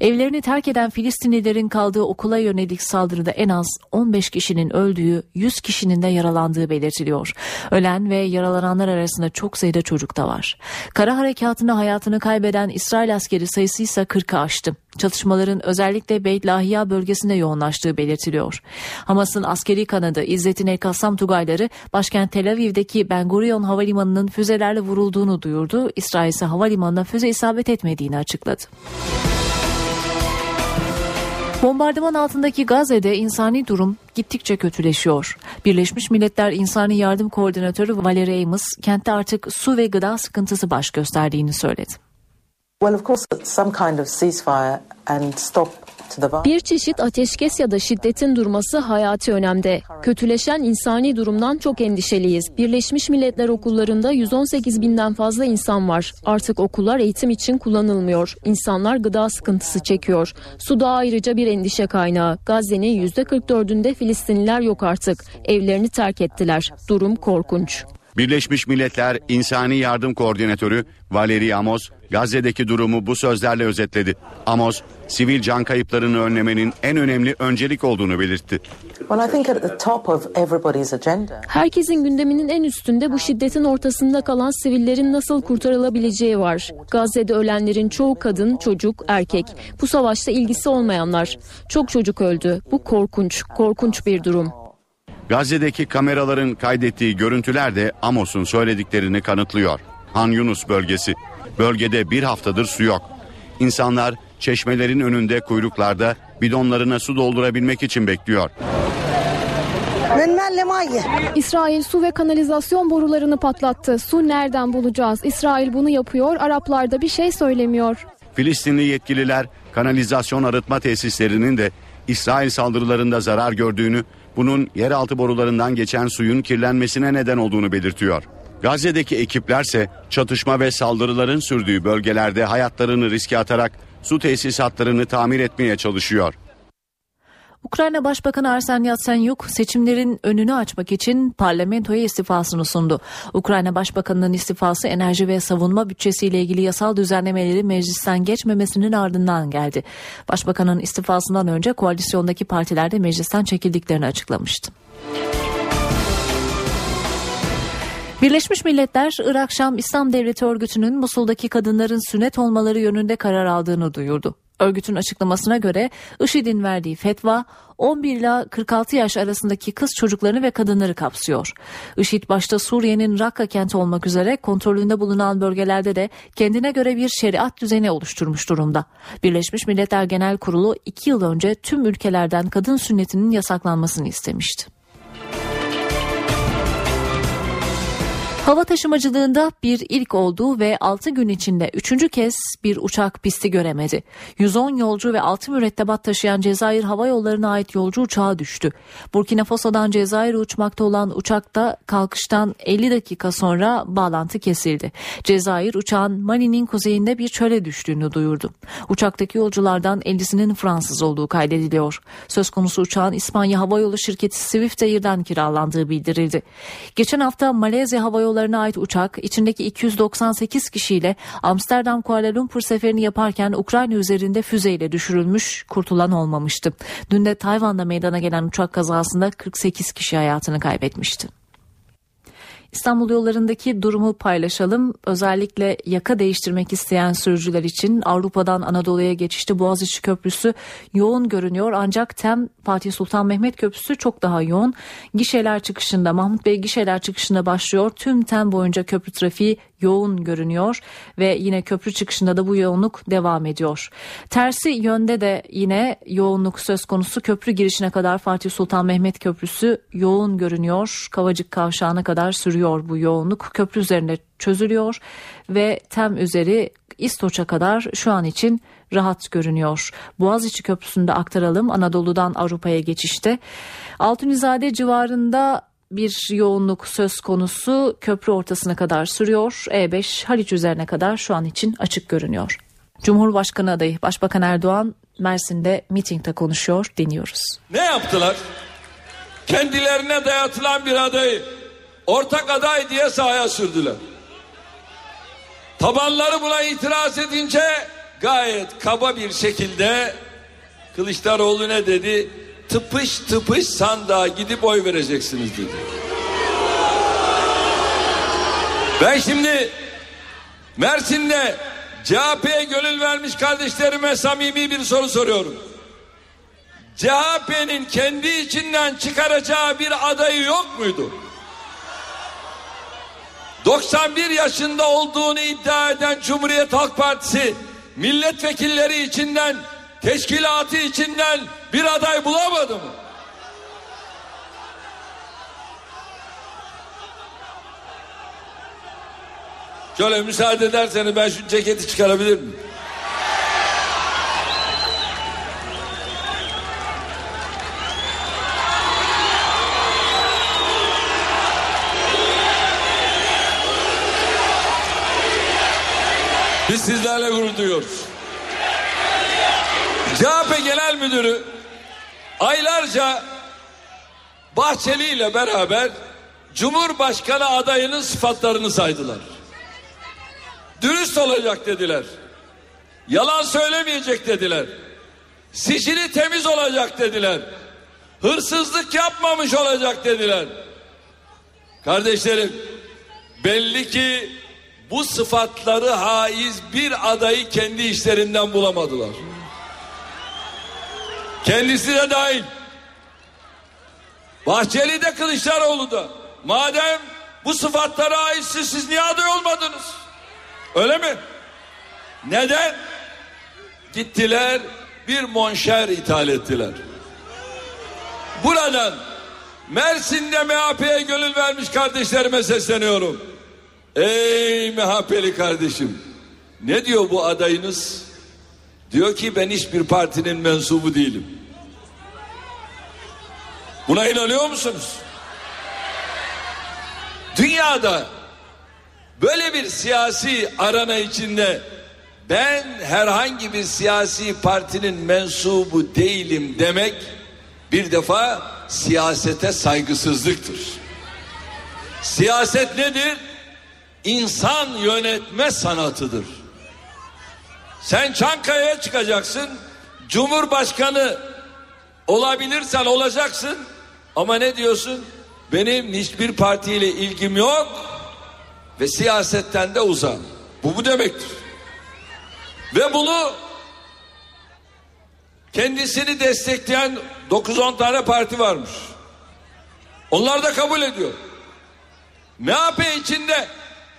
Evlerini terk eden Filistinlilerin kaldığı okula yönelik saldırıda en az 15 kişinin öldüğü, 100 kişinin de yaralandığı belirtiliyor. Ölen ve yaralananlar arasında çok sayıda çocuk da var. Kara harekatında hayatını kaybeden İsrail askeri sayısı ise 40'ı aştı. Çatışmaların özellikle Beyt Lahiya bölgesinde yoğunlaştığı belirtiliyor. Hamas'ın askeri kanadı İzzettin El Kassam Tugayları başkent Tel Aviv'deki Ben Gurion Havalimanı'nın füzelerle vurulduğunu duyurdu. İsrail ise havalimanına füze isabet etmediğini açıkladı. Bombardıman altındaki Gazze'de insani durum gittikçe kötüleşiyor. Birleşmiş Milletler İnsani Yardım Koordinatörü Valerie Amos kentte artık su ve gıda sıkıntısı baş gösterdiğini söyledi. Well, of course, some kind of ceasefire bir çeşit ateşkes ya da şiddetin durması hayati önemde. Kötüleşen insani durumdan çok endişeliyiz. Birleşmiş Milletler okullarında 118 binden fazla insan var. Artık okullar eğitim için kullanılmıyor. İnsanlar gıda sıkıntısı çekiyor. Su da ayrıca bir endişe kaynağı. Gazze'nin %44'ünde Filistinliler yok artık. Evlerini terk ettiler. Durum korkunç. Birleşmiş Milletler İnsani Yardım Koordinatörü Valeri Amos, Gazze'deki durumu bu sözlerle özetledi. Amos, sivil can kayıplarını önlemenin en önemli öncelik olduğunu belirtti. Herkesin gündeminin en üstünde bu şiddetin ortasında kalan sivillerin nasıl kurtarılabileceği var. Gazze'de ölenlerin çoğu kadın, çocuk, erkek. Bu savaşta ilgisi olmayanlar. Çok çocuk öldü. Bu korkunç, korkunç bir durum. Gazze'deki kameraların kaydettiği görüntüler de Amos'un söylediklerini kanıtlıyor. Han Yunus bölgesi. Bölgede bir haftadır su yok. İnsanlar çeşmelerin önünde kuyruklarda bidonlarına su doldurabilmek için bekliyor. İsrail su ve kanalizasyon borularını patlattı. Su nereden bulacağız? İsrail bunu yapıyor. Araplar da bir şey söylemiyor. Filistinli yetkililer kanalizasyon arıtma tesislerinin de İsrail saldırılarında zarar gördüğünü, bunun yeraltı borularından geçen suyun kirlenmesine neden olduğunu belirtiyor. Gazze'deki ekiplerse çatışma ve saldırıların sürdüğü bölgelerde hayatlarını riske atarak su tesisatlarını tamir etmeye çalışıyor. Ukrayna Başbakanı Arsen Yatsenyuk seçimlerin önünü açmak için parlamentoya istifasını sundu. Ukrayna Başbakanı'nın istifası enerji ve savunma bütçesiyle ilgili yasal düzenlemeleri meclisten geçmemesinin ardından geldi. Başbakanın istifasından önce koalisyondaki partiler de meclisten çekildiklerini açıklamıştı. Birleşmiş Milletler Irak Şam İslam Devleti örgütünün Musul'daki kadınların sünnet olmaları yönünde karar aldığını duyurdu. Örgütün açıklamasına göre IŞİD'in verdiği fetva 11 ila 46 yaş arasındaki kız çocuklarını ve kadınları kapsıyor. IŞİD başta Suriye'nin Rakka kenti olmak üzere kontrolünde bulunan bölgelerde de kendine göre bir şeriat düzeni oluşturmuş durumda. Birleşmiş Milletler Genel Kurulu 2 yıl önce tüm ülkelerden kadın sünnetinin yasaklanmasını istemişti. Hava taşımacılığında bir ilk oldu ve 6 gün içinde 3. kez bir uçak pisti göremedi. 110 yolcu ve 6 mürettebat taşıyan Cezayir Hava Yolları'na ait yolcu uçağı düştü. Burkina Faso'dan Cezayir'e uçmakta olan uçakta kalkıştan 50 dakika sonra bağlantı kesildi. Cezayir uçağın Mali'nin kuzeyinde bir çöle düştüğünü duyurdu. Uçaktaki yolculardan 50'sinin Fransız olduğu kaydediliyor. Söz konusu uçağın İspanya Hava Yolu şirketi Swift Air'den kiralandığı bildirildi. Geçen hafta Malezya Hava Yolları'na ait uçak içindeki 298 kişiyle Amsterdam Kuala Lumpur seferini yaparken Ukrayna üzerinde füzeyle düşürülmüş, kurtulan olmamıştı. Dün de Tayvan'da meydana gelen uçak kazasında 48 kişi hayatını kaybetmişti. İstanbul yollarındaki durumu paylaşalım. Özellikle yaka değiştirmek isteyen sürücüler için Avrupa'dan Anadolu'ya geçişte Boğaziçi Köprüsü yoğun görünüyor. Ancak TEM Fatih Sultan Mehmet Köprüsü çok daha yoğun. Gişeler çıkışında Mahmut Bey gişeler çıkışında başlıyor. Tüm TEM boyunca köprü trafiği yoğun görünüyor ve yine köprü çıkışında da bu yoğunluk devam ediyor. Tersi yönde de yine yoğunluk söz konusu köprü girişine kadar Fatih Sultan Mehmet Köprüsü yoğun görünüyor. Kavacık kavşağına kadar sürüyor bu yoğunluk. Köprü üzerinde çözülüyor ve tem üzeri İstoç'a kadar şu an için rahat görünüyor. Boğaziçi Köprüsü'nde aktaralım Anadolu'dan Avrupa'ya geçişte. Altunizade civarında bir yoğunluk söz konusu köprü ortasına kadar sürüyor. E5 Haliç üzerine kadar şu an için açık görünüyor. Cumhurbaşkanı adayı Başbakan Erdoğan Mersin'de mitingde konuşuyor. Dinliyoruz. Ne yaptılar? Kendilerine dayatılan bir adayı ortak aday diye sahaya sürdüler. Tabanları buna itiraz edince gayet kaba bir şekilde Kılıçdaroğlu ne dedi? Tıpış tıpış sandığa gidip oy vereceksiniz dedi. Ben şimdi Mersin'de CHP'ye gönül vermiş kardeşlerime samimi bir soru soruyorum. CHP'nin kendi içinden çıkaracağı bir adayı yok muydu? 91 yaşında olduğunu iddia eden Cumhuriyet Halk Partisi milletvekilleri içinden teşkilatı içinden bir aday bulamadı mı? Şöyle müsaade ederseniz ben şu ceketi çıkarabilir miyim? Biz sizlerle gurur duyuyoruz. CHP Genel Müdürü aylarca Bahçeli ile beraber Cumhurbaşkanı adayının sıfatlarını saydılar. Dürüst olacak dediler. Yalan söylemeyecek dediler. Sicili temiz olacak dediler. Hırsızlık yapmamış olacak dediler. Kardeşlerim belli ki bu sıfatları haiz bir adayı kendi işlerinden bulamadılar. Kendisi de dahil. Bahçeli de Kılıçdaroğlu da. Madem bu sıfatlara aitsiniz siz niye aday olmadınız? Öyle mi? Neden? Gittiler bir monşer ithal ettiler. Buradan Mersin'de MHP'ye gönül vermiş kardeşlerime sesleniyorum. Ey MHP'li kardeşim ne diyor bu adayınız? Diyor ki ben hiçbir partinin mensubu değilim. Buna inanıyor musunuz? Dünyada böyle bir siyasi arana içinde ben herhangi bir siyasi partinin mensubu değilim demek bir defa siyasete saygısızlıktır. Siyaset nedir? İnsan yönetme sanatıdır. Sen Çankaya'ya çıkacaksın. Cumhurbaşkanı olabilirsen olacaksın. Ama ne diyorsun? Benim hiçbir partiyle ilgim yok ve siyasetten de uzak. Bu bu demektir. Ve bunu kendisini destekleyen 9-10 tane parti varmış. Onlar da kabul ediyor. MHP içinde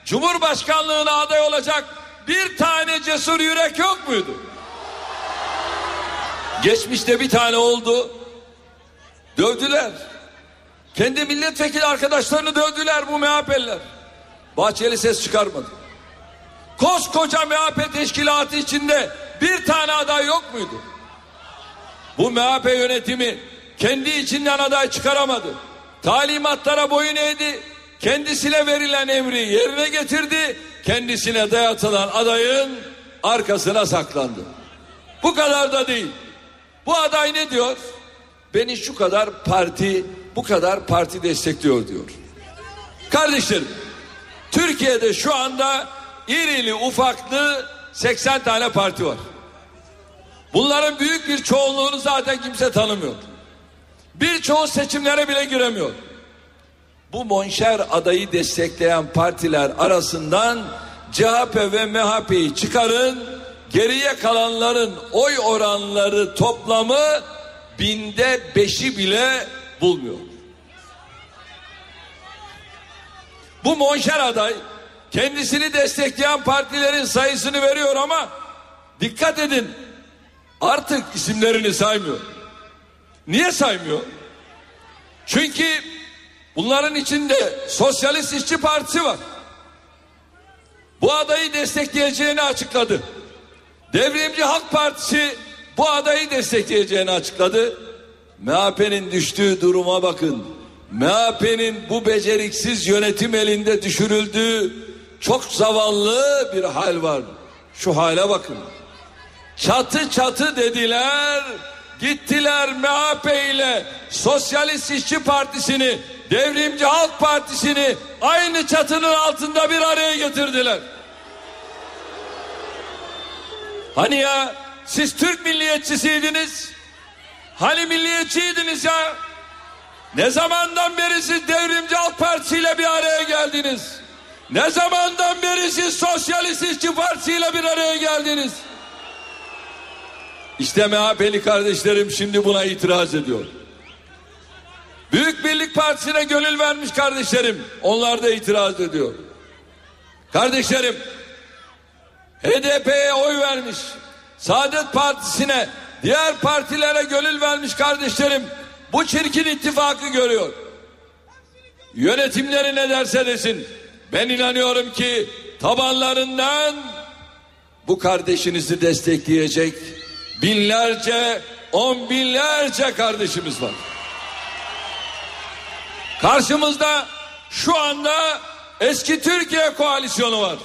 Cumhurbaşkanlığına aday olacak bir tane cesur yürek yok muydu? Geçmişte bir tane oldu. Dövdüler. Kendi milletvekili arkadaşlarını dövdüler bu MHP'liler. Bahçeli ses çıkarmadı. Koskoca MHP teşkilatı içinde bir tane aday yok muydu? Bu MHP yönetimi kendi içinden aday çıkaramadı. Talimatlara boyun eğdi. Kendisine verilen emri yerine getirdi. Kendisine dayatılan adayın arkasına saklandı. Bu kadar da değil. Bu aday ne diyor? Beni şu kadar parti, bu kadar parti destekliyor diyor. Kardeşlerim, Türkiye'de şu anda irili ufaklı 80 tane parti var. Bunların büyük bir çoğunluğunu zaten kimse tanımıyor. Birçoğu seçimlere bile giremiyor. Bu monşer adayı destekleyen partiler arasından CHP ve MHP'yi çıkarın geriye kalanların oy oranları toplamı binde beşi bile bulmuyor. Bu monşer aday kendisini destekleyen partilerin sayısını veriyor ama dikkat edin artık isimlerini saymıyor. Niye saymıyor? Çünkü bunların içinde Sosyalist İşçi Partisi var. Bu adayı destekleyeceğini açıkladı. Devrimci Halk Partisi bu adayı destekleyeceğini açıkladı. MHP'nin düştüğü duruma bakın. MHP'nin bu beceriksiz yönetim elinde düşürüldüğü çok zavallı bir hal var. Şu hale bakın. Çatı çatı dediler. Gittiler MHP ile Sosyalist İşçi Partisi'ni, Devrimci Halk Partisi'ni aynı çatının altında bir araya getirdiler. Hani ya siz Türk milliyetçisiydiniz? Hani milliyetçiydiniz ya? Ne zamandan beri siz Devrimci Halk Partisi ile bir araya geldiniz? Ne zamandan beri siz Sosyalist İşçi Partisi ile bir araya geldiniz? İşte MHP'li kardeşlerim şimdi buna itiraz ediyor. Büyük Birlik Partisi'ne gönül vermiş kardeşlerim. Onlar da itiraz ediyor. Kardeşlerim HDP'ye oy vermiş. Saadet Partisi'ne diğer partilere gönül vermiş kardeşlerim. Bu çirkin ittifakı görüyor. Yönetimleri ne derse desin. Ben inanıyorum ki tabanlarından bu kardeşinizi destekleyecek binlerce, on binlerce kardeşimiz var. Karşımızda şu anda eski Türkiye koalisyonu var.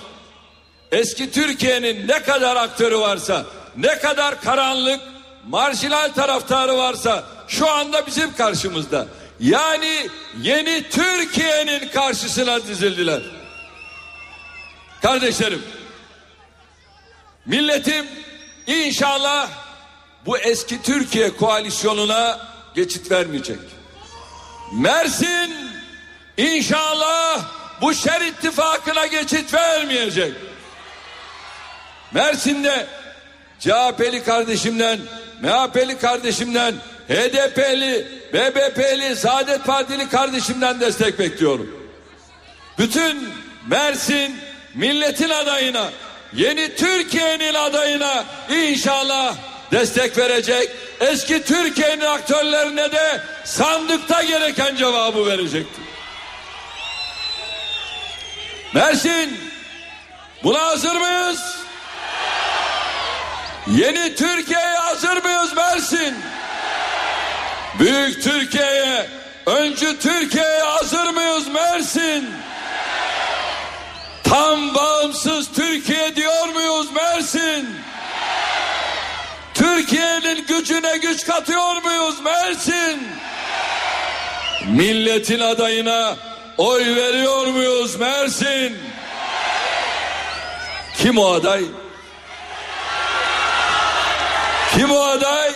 Eski Türkiye'nin ne kadar aktörü varsa, ne kadar karanlık, marjinal taraftarı varsa şu anda bizim karşımızda. Yani yeni Türkiye'nin karşısına dizildiler. Kardeşlerim, milletim inşallah bu eski Türkiye koalisyonuna geçit vermeyecek. Mersin inşallah bu şer ittifakına geçit vermeyecek. Mersin'de CHP'li kardeşimden, MHP'li kardeşimden, HDP'li, BBP'li, Saadet Partili kardeşimden destek bekliyorum. Bütün Mersin milletin adayına, yeni Türkiye'nin adayına inşallah destek verecek. Eski Türkiye'nin aktörlerine de sandıkta gereken cevabı verecektir. Mersin buna hazır mıyız? Yeni Türkiye'ye hazır mıyız Mersin? Büyük Türkiye'ye, öncü Türkiye'ye hazır mıyız Mersin? Tam bağımsız Türkiye diyor muyuz Mersin? Türkiye'nin gücüne katıyor muyuz Mersin? Milletin adayına oy veriyor muyuz Mersin? Kim o aday? Kim o aday?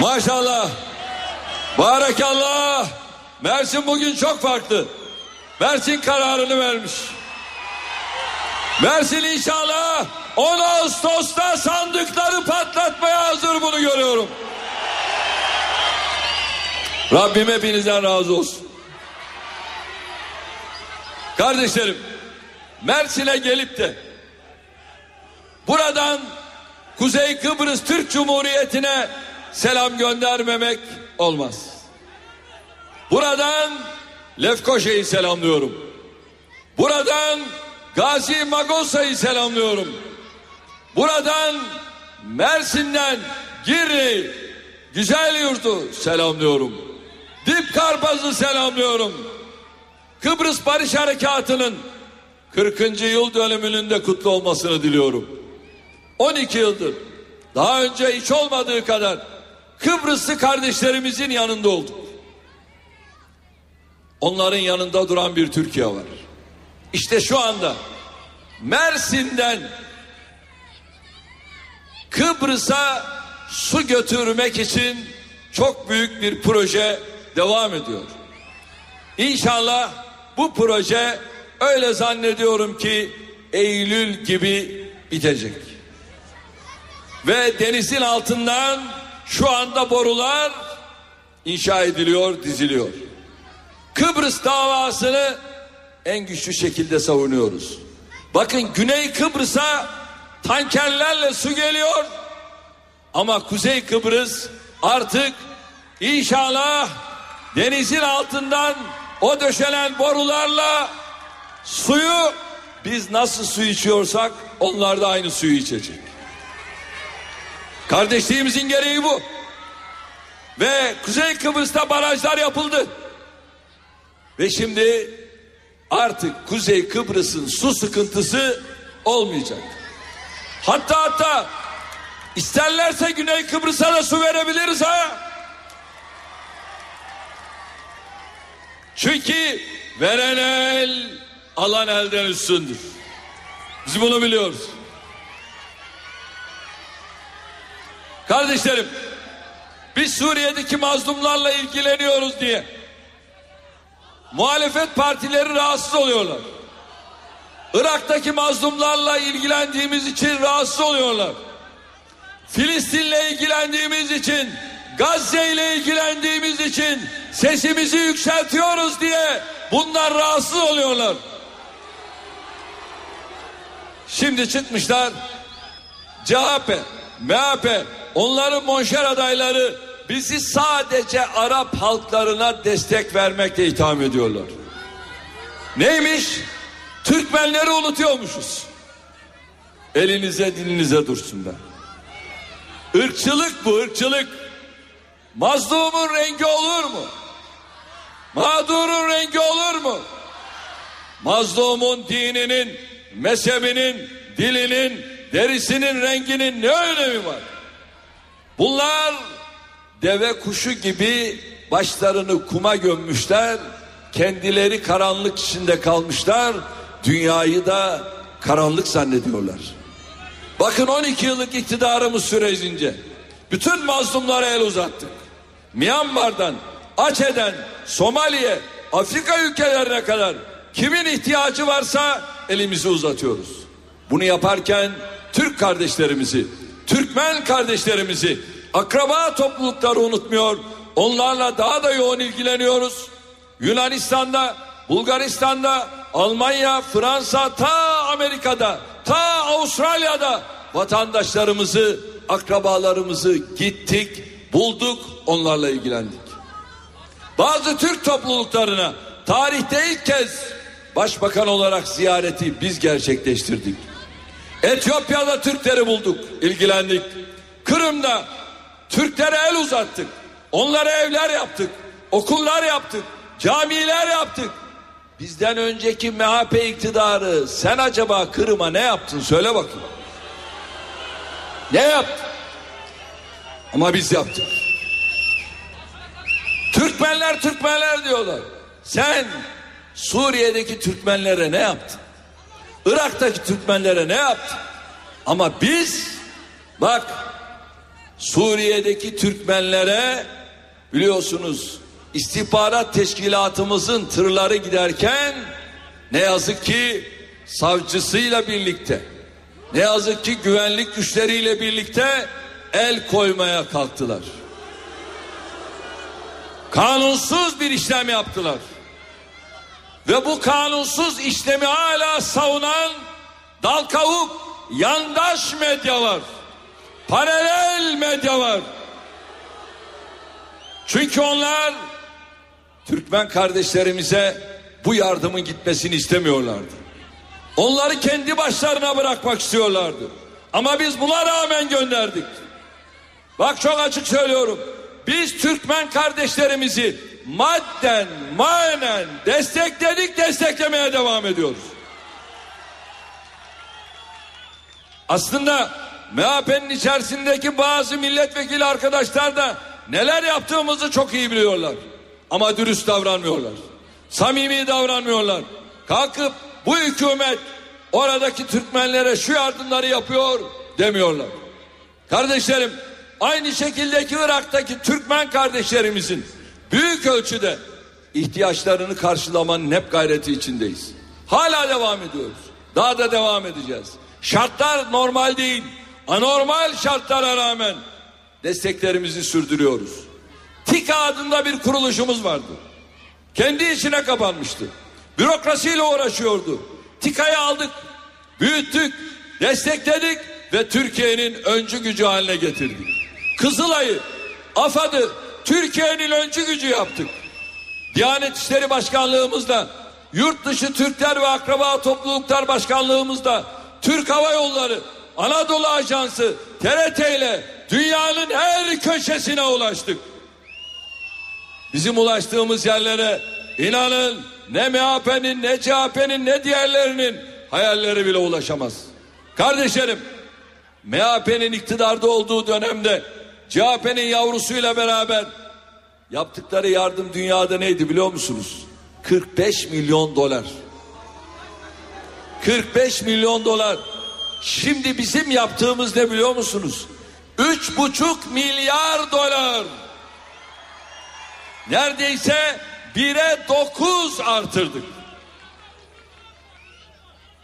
Maşallah. Barakallah. Mersin bugün çok farklı. Mersin kararını vermiş. Mersin inşallah 10 Ağustos'ta sandıkları patlatmaya hazır bunu görüyorum. Rabbim hepinizden razı olsun. Kardeşlerim Mersin'e gelip de buradan Kuzey Kıbrıs Türk Cumhuriyeti'ne selam göndermemek olmaz. Buradan Lefkoşa'yı selamlıyorum. Buradan Gazi Magosa'yı selamlıyorum. Buradan Mersin'den Girne Güzel Yurt'u selamlıyorum. Dip Karpaz'ı selamlıyorum. Kıbrıs Barış Harekatı'nın 40. yıl dönümünün de kutlu olmasını diliyorum. 12 yıldır daha önce hiç olmadığı kadar Kıbrıslı kardeşlerimizin yanında olduk. Onların yanında duran bir Türkiye var. İşte şu anda Mersin'den Kıbrıs'a su götürmek için çok büyük bir proje devam ediyor. İnşallah bu proje öyle zannediyorum ki Eylül gibi bitecek. Ve denizin altından şu anda borular inşa ediliyor, diziliyor. Kıbrıs davasını en güçlü şekilde savunuyoruz. Bakın Güney Kıbrıs'a tankerlerle su geliyor. Ama Kuzey Kıbrıs artık inşallah denizin altından o döşenen borularla suyu biz nasıl su içiyorsak onlar da aynı suyu içecek. Kardeşliğimizin gereği bu. Ve Kuzey Kıbrıs'ta barajlar yapıldı. Ve şimdi artık Kuzey Kıbrıs'ın su sıkıntısı olmayacak. Hatta hatta isterlerse Güney Kıbrıs'a da su verebiliriz ha. Çünkü veren el alan elden üstündür. Biz bunu biliyoruz. Kardeşlerim biz Suriye'deki mazlumlarla ilgileniyoruz diye muhalefet partileri rahatsız oluyorlar. Irak'taki mazlumlarla ilgilendiğimiz için rahatsız oluyorlar. Filistin'le ilgilendiğimiz için, Gazze ile ilgilendiğimiz için sesimizi yükseltiyoruz diye bunlar rahatsız oluyorlar. Şimdi çıkmışlar CHP, MHP, onların monşer adayları bizi sadece Arap halklarına destek vermekle itham ediyorlar. Neymiş? Türkmenleri unutuyormuşuz. Elinize dilinize dursun be. Irkçılık bu ırkçılık. Mazlumun rengi olur mu? Mağdurun rengi olur mu? Mazlumun dininin, mezhebinin, dilinin, derisinin renginin ne önemi var? Bunlar deve kuşu gibi başlarını kuma gömmüşler, kendileri karanlık içinde kalmışlar, dünyayı da karanlık zannediyorlar. Bakın 12 yıllık iktidarımız sürecince bütün mazlumlara el uzattık. Myanmar'dan, Açe'den, Somali'ye, Afrika ülkelerine kadar kimin ihtiyacı varsa elimizi uzatıyoruz. Bunu yaparken Türk kardeşlerimizi, Türkmen kardeşlerimizi, akraba toplulukları unutmuyor. Onlarla daha da yoğun ilgileniyoruz. Yunanistan'da, Bulgaristan'da, Almanya, Fransa, ta Amerika'da, ta Avustralya'da vatandaşlarımızı, akrabalarımızı gittik, bulduk, onlarla ilgilendik. Bazı Türk topluluklarına tarihte ilk kez başbakan olarak ziyareti biz gerçekleştirdik. Etiyopya'da Türkleri bulduk, ilgilendik. Kırım'da Türklere el uzattık. Onlara evler yaptık, okullar yaptık, camiler yaptık. Bizden önceki MHP iktidarı sen acaba Kırım'a ne yaptın söyle bakayım. Ne yaptın? Ama biz yaptık. Türkmenler Türkmenler diyorlar. Sen Suriye'deki Türkmenlere ne yaptın? Irak'taki Türkmenlere ne yaptın? Ama biz bak Suriye'deki Türkmenlere biliyorsunuz istihbarat teşkilatımızın tırları giderken ne yazık ki savcısıyla birlikte ne yazık ki güvenlik güçleriyle birlikte el koymaya kalktılar. Kanunsuz bir işlem yaptılar. Ve bu kanunsuz işlemi hala savunan dal kavuk yandaş medya var. Paralel medya var. Çünkü onlar Türkmen kardeşlerimize bu yardımın gitmesini istemiyorlardı. Onları kendi başlarına bırakmak istiyorlardı. Ama biz buna rağmen gönderdik. Bak çok açık söylüyorum. Biz Türkmen kardeşlerimizi madden, manen destekledik, desteklemeye devam ediyoruz. Aslında MHP'nin içerisindeki bazı milletvekili arkadaşlar da neler yaptığımızı çok iyi biliyorlar. Ama dürüst davranmıyorlar. Samimi davranmıyorlar. Kalkıp bu hükümet oradaki Türkmenlere şu yardımları yapıyor demiyorlar. Kardeşlerim aynı şekildeki Irak'taki Türkmen kardeşlerimizin büyük ölçüde ihtiyaçlarını karşılamanın hep gayreti içindeyiz. Hala devam ediyoruz. Daha da devam edeceğiz. Şartlar normal değil. Anormal şartlara rağmen desteklerimizi sürdürüyoruz. TİKA adında bir kuruluşumuz vardı. Kendi içine kapanmıştı. Bürokrasiyle uğraşıyordu. TİKA'yı aldık, büyüttük, destekledik ve Türkiye'nin öncü gücü haline getirdik. Kızılay'ı, AFAD'ı Türkiye'nin öncü gücü yaptık. Diyanet İşleri Başkanlığımızda, Yurt dışı Türkler ve Akraba Topluluklar Başkanlığımızda, Türk Hava Yolları, Anadolu Ajansı, TRT ile dünyanın her köşesine ulaştık. Bizim ulaştığımız yerlere inanın ne MHP'nin ne CHP'nin ne diğerlerinin hayalleri bile ulaşamaz. Kardeşlerim MHP'nin iktidarda olduğu dönemde CHP'nin yavrusuyla beraber yaptıkları yardım dünyada neydi biliyor musunuz? 45 milyon dolar. 45 milyon dolar. Şimdi bizim yaptığımız ne biliyor musunuz? Üç buçuk milyar dolar. Neredeyse bire dokuz artırdık.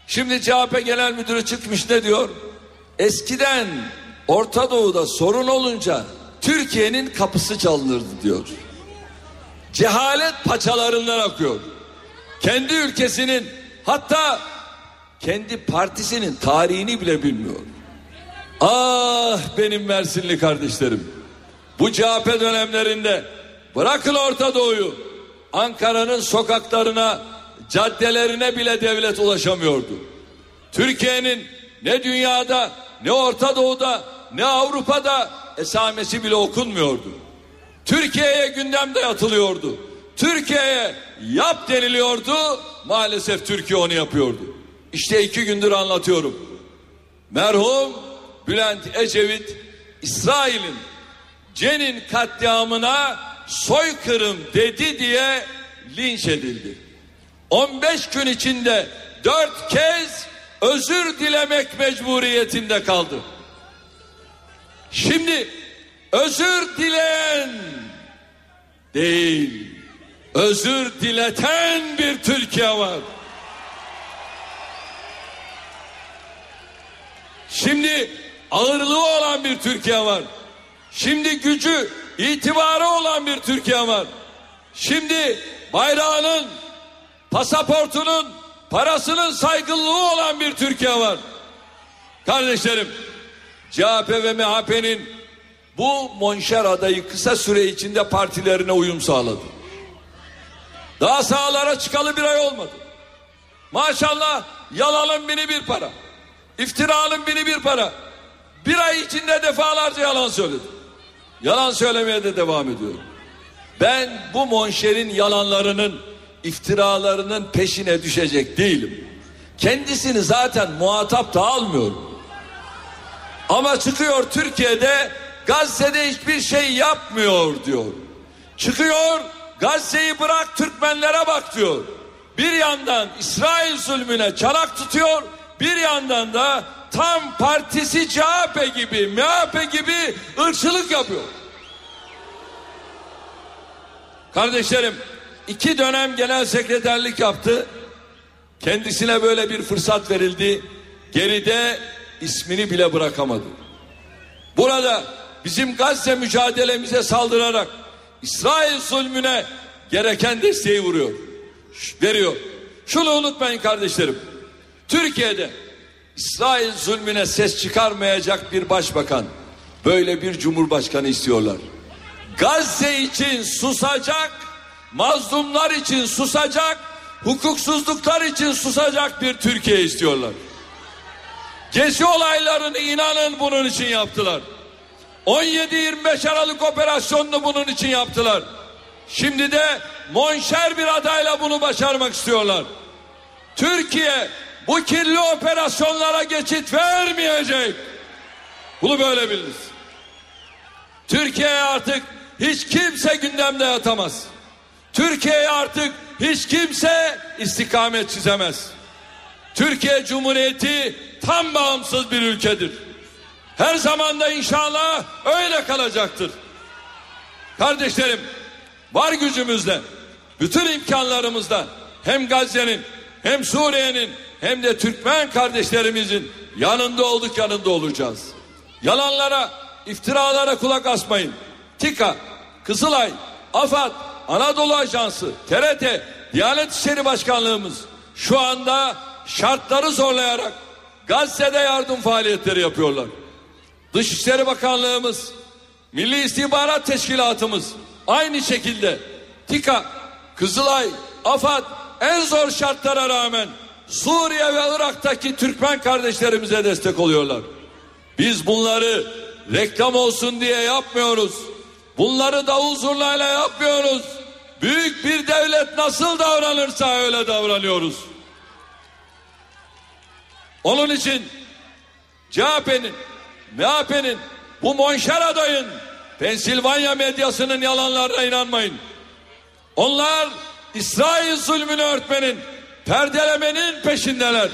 Şimdi CHP Genel Müdürü çıkmış ne diyor? Eskiden Orta Doğu'da sorun olunca Türkiye'nin kapısı çalınırdı diyor. Cehalet paçalarından akıyor. Kendi ülkesinin hatta kendi partisinin tarihini bile bilmiyor. Ah benim Mersinli kardeşlerim. Bu CHP dönemlerinde bırakın Orta Doğu'yu Ankara'nın sokaklarına caddelerine bile devlet ulaşamıyordu. Türkiye'nin ne dünyada ne Orta Doğu'da ne Avrupa'da esamesi bile okunmuyordu. Türkiye'ye gündemde yatılıyordu. Türkiye'ye yap deniliyordu. Maalesef Türkiye onu yapıyordu. İşte iki gündür anlatıyorum. Merhum Bülent Ecevit İsrail'in Cenin katliamına soykırım dedi diye linç edildi. 15 gün içinde dört kez özür dilemek mecburiyetinde kaldı. Şimdi özür dileyen değil, özür dileten bir Türkiye var. Şimdi ağırlığı olan bir Türkiye var. Şimdi gücü, itibarı olan bir Türkiye var. Şimdi bayrağının, pasaportunun, parasının saygınlığı olan bir Türkiye var. Kardeşlerim, CHP ve MHP'nin bu monşer adayı kısa süre içinde partilerine uyum sağladı. Daha sağlara çıkalı bir ay olmadı. Maşallah yalanın bini bir para. İftiranın bini bir para. Bir ay içinde defalarca yalan söyledi. Yalan söylemeye de devam ediyor. Ben bu monşerin yalanlarının, iftiralarının peşine düşecek değilim. Kendisini zaten muhatap da almıyorum. Ama çıkıyor Türkiye'de Gazze'de hiçbir şey yapmıyor diyor. Çıkıyor Gazze'yi bırak Türkmenlere bak diyor. Bir yandan İsrail zulmüne çanak tutuyor, bir yandan da tam partisi CHP gibi, MHP gibi ırkçılık yapıyor. Kardeşlerim iki dönem genel sekreterlik yaptı. Kendisine böyle bir fırsat verildi. Geride ismini bile bırakamadı. Burada bizim Gazze mücadelemize saldırarak İsrail zulmüne gereken desteği vuruyor. Veriyor. Şunu unutmayın kardeşlerim. Türkiye'de İsrail zulmüne ses çıkarmayacak bir başbakan, böyle bir cumhurbaşkanı istiyorlar. Gazze için susacak, mazlumlar için susacak, hukuksuzluklar için susacak bir Türkiye istiyorlar. Gezi olaylarını inanın bunun için yaptılar. 17-25 Aralık operasyonunu bunun için yaptılar. Şimdi de monşer bir adayla bunu başarmak istiyorlar. Türkiye bu kirli operasyonlara geçit vermeyecek. Bunu böyle biliriz. Türkiye'ye artık hiç kimse gündemde yatamaz. Türkiye'ye artık hiç kimse istikamet çizemez. Türkiye Cumhuriyeti tam bağımsız bir ülkedir. Her zaman da inşallah öyle kalacaktır. Kardeşlerim var gücümüzle bütün imkanlarımızla hem Gazze'nin hem Suriye'nin hem de Türkmen kardeşlerimizin yanında olduk yanında olacağız. Yalanlara, iftiralara kulak asmayın. TİKA, Kızılay, AFAD, Anadolu Ajansı, TRT, Diyanet İşleri Başkanlığımız şu anda şartları zorlayarak Gazze'de yardım faaliyetleri yapıyorlar. Dışişleri Bakanlığımız, Milli İstihbarat Teşkilatımız aynı şekilde TİKA, Kızılay, AFAD en zor şartlara rağmen Suriye ve Irak'taki Türkmen kardeşlerimize destek oluyorlar. Biz bunları reklam olsun diye yapmıyoruz. Bunları davul zurnayla yapmıyoruz. Büyük bir devlet nasıl davranırsa öyle davranıyoruz. Onun için CHP'nin, MHP'nin, bu monşer adayın, Pensilvanya medyasının yalanlarına inanmayın. Onlar İsrail zulmünü örtmenin, perdelemenin peşindeler.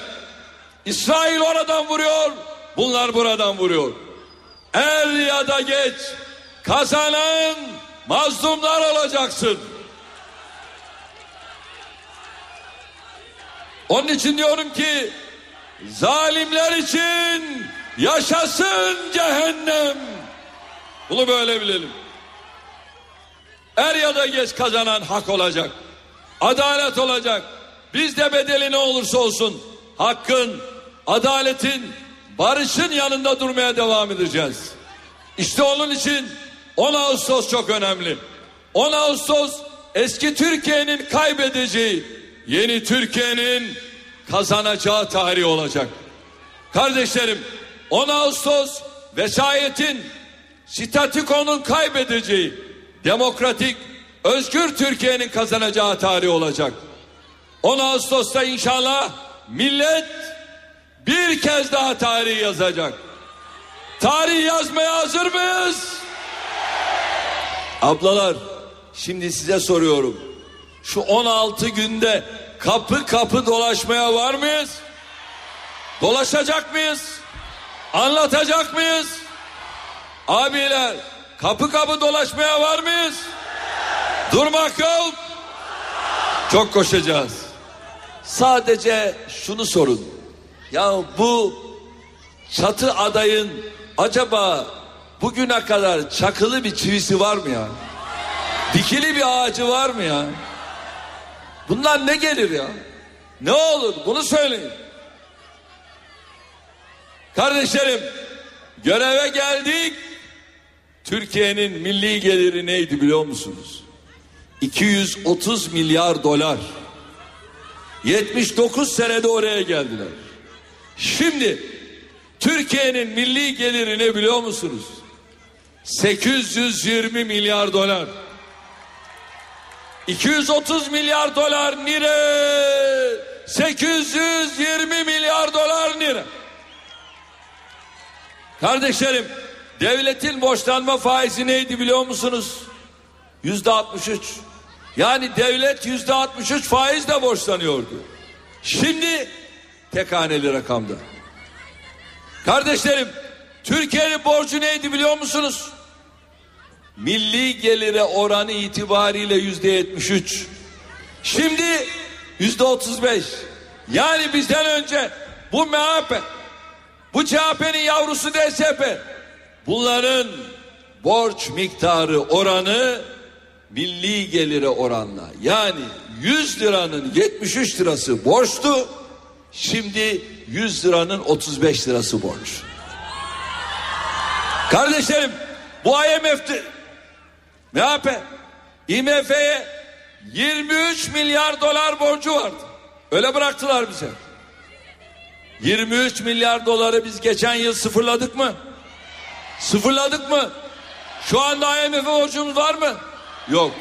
İsrail oradan vuruyor, bunlar buradan vuruyor. Er ya da geç kazanan mazlumlar olacaksın. Onun için diyorum ki zalimler için yaşasın cehennem. Bunu böyle bilelim. Er ya da geç kazanan hak olacak. Adalet olacak. Biz de bedeli ne olursa olsun hakkın, adaletin, barışın yanında durmaya devam edeceğiz. İşte onun için 10 Ağustos çok önemli. 10 Ağustos eski Türkiye'nin kaybedeceği, yeni Türkiye'nin kazanacağı tarih olacak. Kardeşlerim 10 Ağustos vesayetin, statükonun kaybedeceği, demokratik, özgür Türkiye'nin kazanacağı tarih olacak. 10 Ağustos'ta inşallah millet bir kez daha tarih yazacak. Tarih yazmaya hazır mıyız? Ablalar şimdi size soruyorum. Şu 16 günde kapı kapı dolaşmaya var mıyız? Dolaşacak mıyız? Anlatacak mıyız? Abiler kapı kapı dolaşmaya var mıyız? Durmak yok. Çok koşacağız. Sadece şunu sorun. Ya bu çatı adayın acaba bugüne kadar çakılı bir çivisi var mı ya? Dikili bir ağacı var mı ya? Bunlar ne gelir ya? Ne olur bunu söyleyin. Kardeşlerim göreve geldik. Türkiye'nin milli geliri neydi biliyor musunuz? 230 milyar dolar. 79 senede oraya geldiler. Şimdi Türkiye'nin milli geliri ne biliyor musunuz? 820 milyar dolar. 230 milyar dolar nire. 820 milyar dolar nire. Kardeşlerim devletin borçlanma faizi neydi biliyor musunuz? Yüzde 63. Yani devlet yüzde 63 faizle borçlanıyordu. Şimdi tek haneli rakamda. Kardeşlerim Türkiye'nin borcu neydi biliyor musunuz? Milli gelire oranı itibariyle yüzde 73. Şimdi yüzde 35. Yani bizden önce bu MHP, bu CHP'nin yavrusu DSP. Bunların borç miktarı oranı milli gelire oranla. Yani 100 liranın 73 lirası borçtu. Şimdi 100 liranın 35 lirası borç. Kardeşlerim bu IMF'ti. MHP IMF'ye 23 milyar dolar borcu vardı. Öyle bıraktılar bize. 23 milyar doları biz geçen yıl sıfırladık mı? Sıfırladık mı? Şu anda IMF borcumuz var mı? Yok.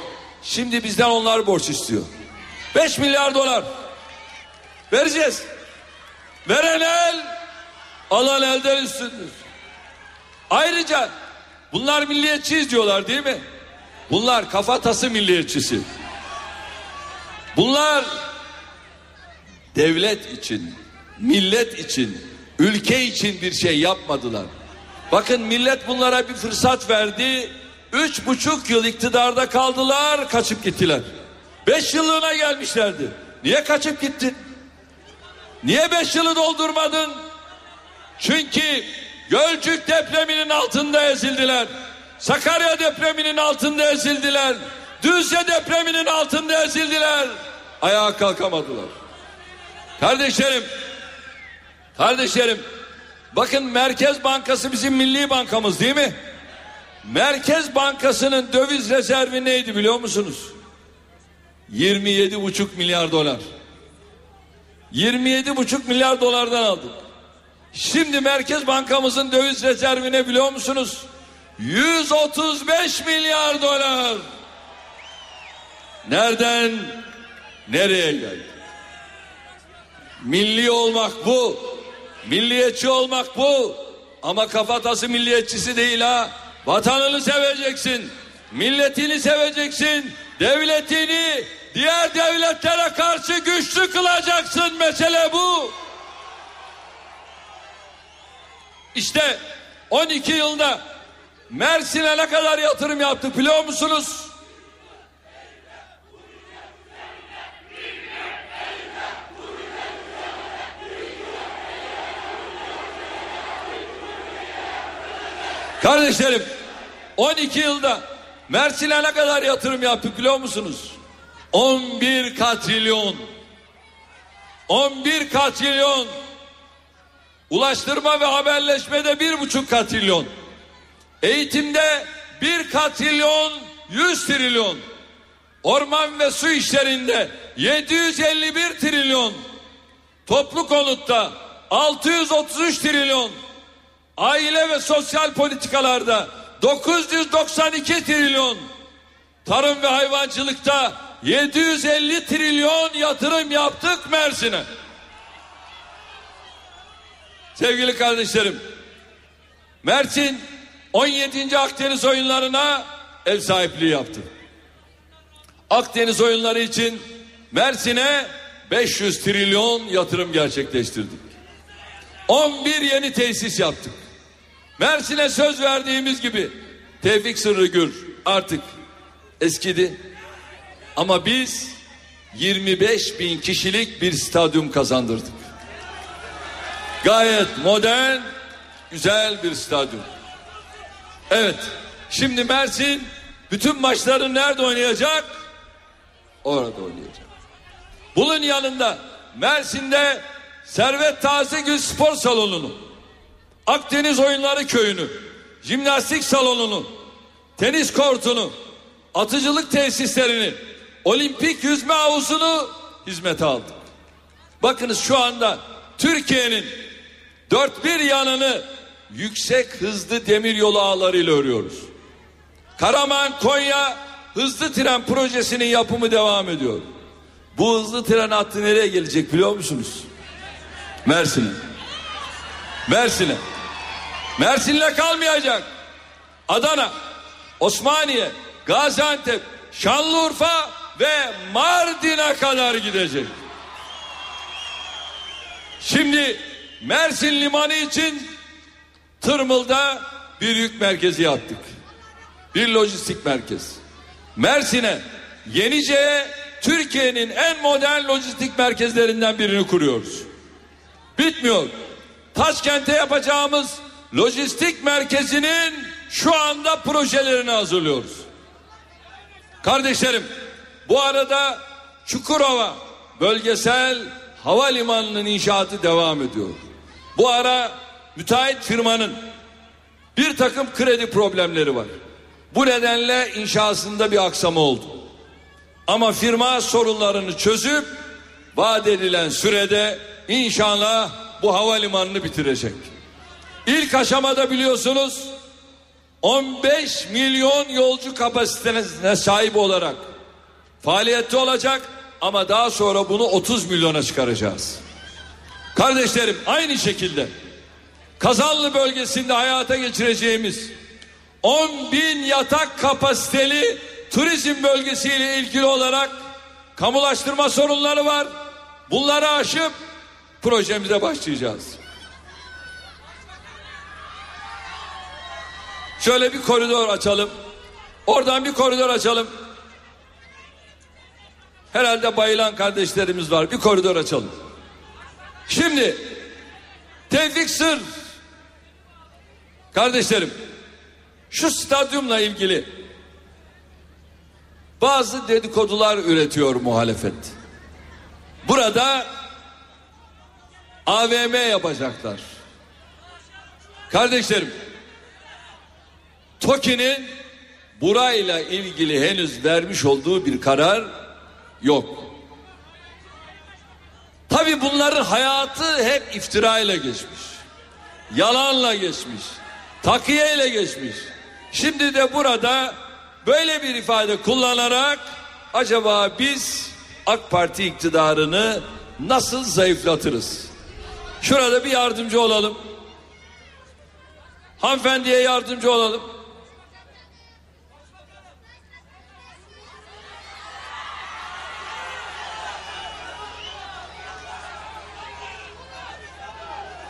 Şimdi bizden onlar borç istiyor. 5 milyar dolar. Vereceğiz. Veren el alan elden üstündür. Ayrıca bunlar milliyetçiyiz diyorlar değil mi? Bunlar kafatası milliyetçisi. Bunlar devlet için, millet için, ülke için bir şey yapmadılar. Bakın millet bunlara bir fırsat verdi. Üç buçuk yıl iktidarda kaldılar, kaçıp gittiler. Beş yıllığına gelmişlerdi. Niye kaçıp gittin? Niye beş yılı doldurmadın? Çünkü Gölcük depreminin altında ezildiler. Sakarya depreminin altında ezildiler. Düzce depreminin altında ezildiler. Ayağa kalkamadılar. Kardeşlerim, kardeşlerim, bakın Merkez Bankası bizim milli bankamız değil mi? Merkez Bankası'nın döviz rezervi neydi biliyor musunuz? 27,5 milyar dolar. 27,5 milyar dolardan aldık. Şimdi Merkez Bankamızın döviz rezervi ne biliyor musunuz? 135 milyar dolar. Nereden nereye geldi? Milli olmak bu. Milliyetçi olmak bu. Ama kafatası milliyetçisi değil ha. Vatanını seveceksin. Milletini seveceksin. Devletini diğer devletlere karşı güçlü kılacaksın. Mesele bu. İşte 12 yılda Mersin'e ne kadar yatırım yaptık biliyor musunuz? Kardeşlerim 12 yılda Mersin'e ne kadar yatırım yaptık biliyor musunuz? 11 katrilyon 11 katrilyon Ulaştırma ve haberleşmede bir buçuk katrilyon. Eğitimde bir katrilyon yüz trilyon. Orman ve su işlerinde 751 trilyon. Toplu konutta 633 trilyon. Aile ve sosyal politikalarda 992 trilyon. Tarım ve hayvancılıkta 750 trilyon yatırım yaptık Mersin'e. Sevgili kardeşlerim, Mersin 17. Akdeniz oyunlarına ev sahipliği yaptı. Akdeniz oyunları için Mersin'e 500 trilyon yatırım gerçekleştirdik. 11 yeni tesis yaptık. Mersin'e söz verdiğimiz gibi Tevfik Sırrı Gür artık eskidi. Ama biz 25 bin kişilik bir stadyum kazandırdık. Gayet modern, güzel bir stadyum. Evet, şimdi Mersin bütün maçları nerede oynayacak? Orada oynayacak. Bunun yanında Mersin'de Servet Tazegül Spor Salonu'nu, Akdeniz Oyunları Köyü'nü, jimnastik salonunu, tenis kortunu, atıcılık tesislerini, olimpik yüzme havuzunu hizmete aldık. Bakınız şu anda Türkiye'nin dört bir yanını yüksek hızlı demir yolu ağlarıyla örüyoruz. Karaman Konya hızlı tren projesinin yapımı devam ediyor. Bu hızlı tren hattı nereye gelecek biliyor musunuz? Mersin'e. Mersin'e. Mersin'le kalmayacak. Adana, Osmaniye, Gaziantep, Şanlıurfa ve Mardin'e kadar gidecek. Şimdi Mersin Limanı için Tırmıl'da bir yük merkezi yaptık. Bir lojistik merkez. Mersin'e, Yenice'ye Türkiye'nin en modern lojistik merkezlerinden birini kuruyoruz. Bitmiyor. Taşkent'e yapacağımız lojistik merkezinin şu anda projelerini hazırlıyoruz. Kardeşlerim, bu arada Çukurova bölgesel havalimanının inşaatı devam ediyor. Bu ara müteahhit firmanın bir takım kredi problemleri var. Bu nedenle inşasında bir aksama oldu. Ama firma sorunlarını çözüp vaat edilen sürede inşallah bu havalimanını bitirecek. İlk aşamada biliyorsunuz 15 milyon yolcu kapasitesine sahip olarak faaliyette olacak ama daha sonra bunu 30 milyona çıkaracağız. Kardeşlerim aynı şekilde Kazanlı bölgesinde hayata geçireceğimiz 10 bin yatak kapasiteli turizm bölgesiyle ilgili olarak kamulaştırma sorunları var. Bunları aşıp projemize başlayacağız. Şöyle bir koridor açalım. Oradan bir koridor açalım. Herhalde bayılan kardeşlerimiz var. Bir koridor açalım. Şimdi Tevfik Sır kardeşlerim şu stadyumla ilgili bazı dedikodular üretiyor muhalefet. Burada AVM yapacaklar. Kardeşlerim TOKİ'nin burayla ilgili henüz vermiş olduğu bir karar yok. Tabi bunların hayatı hep iftirayla geçmiş. Yalanla geçmiş. Takiyeyle geçmiş. Şimdi de burada böyle bir ifade kullanarak acaba biz AK Parti iktidarını nasıl zayıflatırız? Şurada bir yardımcı olalım. Hanımefendiye yardımcı olalım.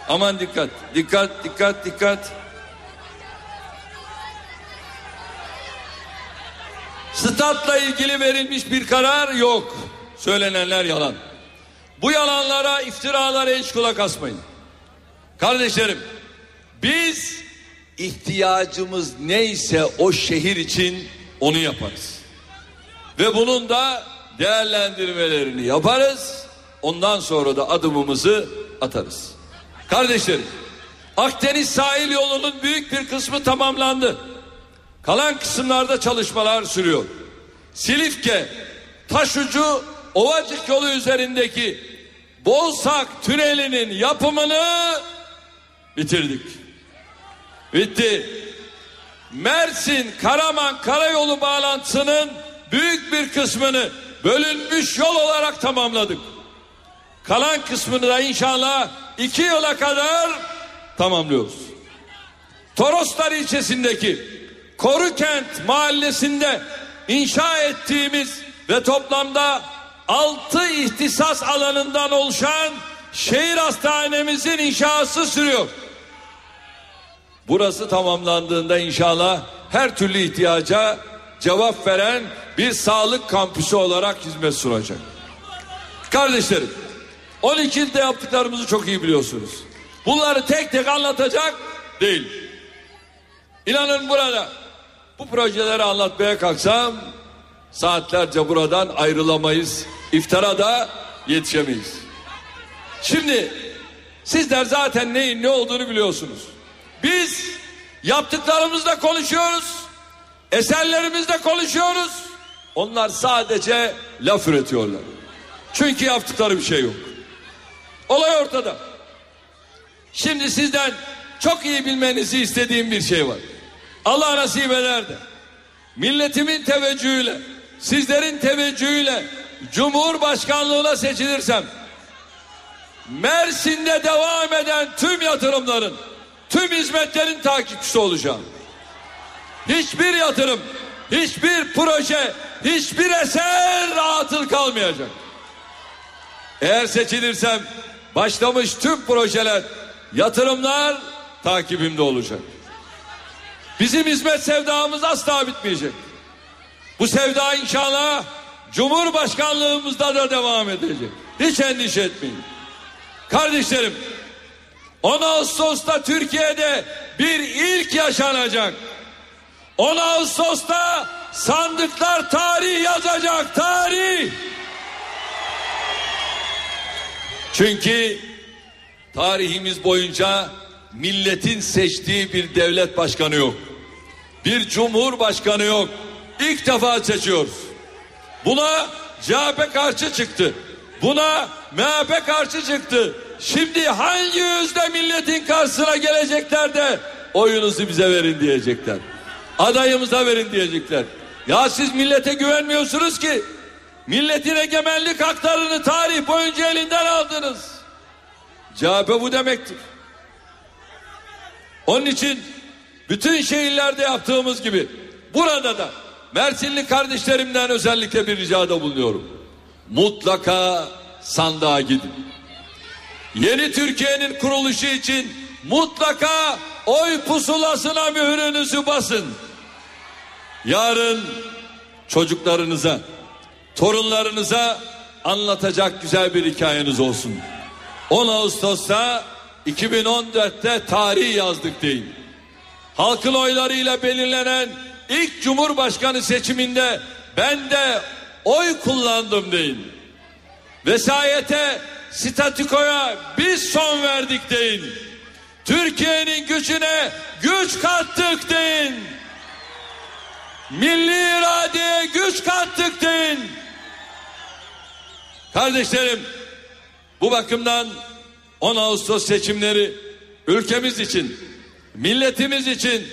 Aman dikkat, dikkat, dikkat, dikkat. Statla ilgili verilmiş bir karar yok. Söylenenler yalan. Bu yalanlara, iftiralara hiç kulak asmayın. Kardeşlerim, biz ihtiyacımız neyse o şehir için onu yaparız. Ve bunun da değerlendirmelerini yaparız. Ondan sonra da adımımızı atarız. Kardeşlerim, Akdeniz sahil yolunun büyük bir kısmı tamamlandı. Kalan kısımlarda çalışmalar sürüyor. Silifke, Taşucu, Ovacık yolu üzerindeki Bolsak tünelinin yapımını bitirdik. Bitti. Mersin Karaman karayolu bağlantısının büyük bir kısmını bölünmüş yol olarak tamamladık. Kalan kısmını da inşallah iki yıla kadar tamamlıyoruz. Toroslar ilçesindeki Korukent mahallesinde inşa ettiğimiz ve toplamda altı ihtisas alanından oluşan şehir hastanemizin inşası sürüyor. Burası tamamlandığında inşallah her türlü ihtiyaca cevap veren bir sağlık kampüsü olarak hizmet sunacak. Kardeşlerim 12 ilde yaptıklarımızı çok iyi biliyorsunuz. Bunları tek tek anlatacak değil. İnanın burada bu projeleri anlatmaya kalksam saatlerce buradan ayrılamayız. İftara da yetişemeyiz. Şimdi sizler zaten neyin ne olduğunu biliyorsunuz. Biz yaptıklarımızla konuşuyoruz. Eserlerimizle konuşuyoruz. Onlar sadece laf üretiyorlar. Çünkü yaptıkları bir şey yok. Olay ortada. Şimdi sizden çok iyi bilmenizi istediğim bir şey var. Allah nasip eder de milletimin teveccühüyle sizlerin teveccühüyle Cumhurbaşkanlığına seçilirsem Mersin'de devam eden tüm yatırımların tüm hizmetlerin takipçisi olacağım. Hiçbir yatırım, hiçbir proje, hiçbir eser atıl kalmayacak. Eğer seçilirsem başlamış tüm projeler, yatırımlar takibimde olacak. Bizim hizmet sevdamız asla bitmeyecek. Bu sevda inşallah Cumhurbaşkanlığımızda da devam edecek. Hiç endişe etmeyin. Kardeşlerim 10 Ağustos'ta Türkiye'de bir ilk yaşanacak. 10 Ağustos'ta sandıklar tarih yazacak tarih. Çünkü tarihimiz boyunca milletin seçtiği bir devlet başkanı yok. Bir cumhurbaşkanı yok. İlk defa seçiyoruz. Buna CHP karşı çıktı. Buna MHP karşı çıktı. Şimdi hangi yüzde milletin karşısına gelecekler de oyunuzu bize verin diyecekler. Adayımıza verin diyecekler. Ya siz millete güvenmiyorsunuz ki. Milletin egemenlik haklarını tarih boyunca elinden aldınız. CHP bu demektir. Onun için bütün şehirlerde yaptığımız gibi burada da Mersinli kardeşlerimden özellikle bir ricada bulunuyorum. Mutlaka sandığa gidin. Yeni Türkiye'nin kuruluşu için mutlaka oy pusulasına mührünüzü basın. Yarın çocuklarınıza, torunlarınıza anlatacak güzel bir hikayeniz olsun. 10 Ağustos'ta 2014'te tarih yazdık deyin. Halkın oylarıyla belirlenen ilk Cumhurbaşkanı seçiminde ben de oy kullandım deyin. Vesayete, statükoya biz son verdik deyin. Türkiye'nin gücüne güç kattık deyin. Milli iradeye güç kattık deyin. Kardeşlerim bu bakımdan 10 Ağustos seçimleri ülkemiz için, milletimiz için,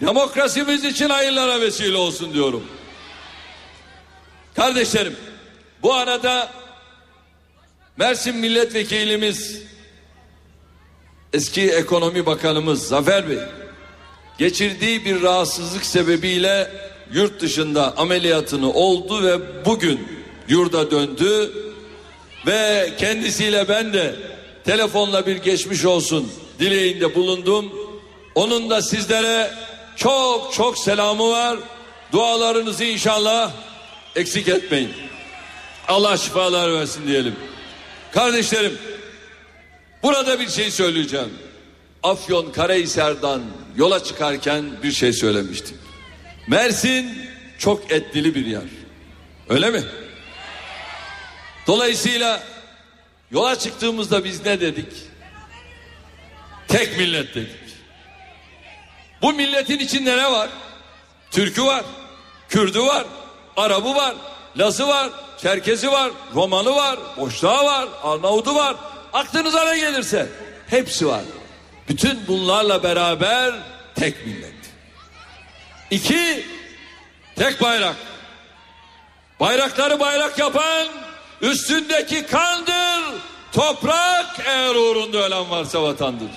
demokrasimiz için hayırlara vesile olsun diyorum. Kardeşlerim bu arada Mersin milletvekilimiz eski ekonomi bakanımız Zafer Bey geçirdiği bir rahatsızlık sebebiyle yurt dışında ameliyatını oldu ve bugün yurda döndü ve kendisiyle ben de telefonla bir geçmiş olsun dileğinde bulundum. Onun da sizlere çok çok selamı var. Dualarınızı inşallah eksik etmeyin. Allah şifalar versin diyelim. Kardeşlerim burada bir şey söyleyeceğim. Afyon Karahisar'dan yola çıkarken bir şey söylemiştim. Mersin çok etlili bir yer. Öyle mi? Dolayısıyla yola çıktığımızda biz ne dedik? Tek millet dedik. Bu milletin içinde ne var? Türkü var, Kürdü var, Arabı var, Lazı var, Çerkezi var, Romanı var, Boşnağı var, Arnavudu var. Aklınıza ne gelirse hepsi var. Bütün bunlarla beraber tek millet. İki, tek bayrak. Bayrakları bayrak yapan üstündeki kandır, toprak eğer uğrunda ölen varsa vatandır.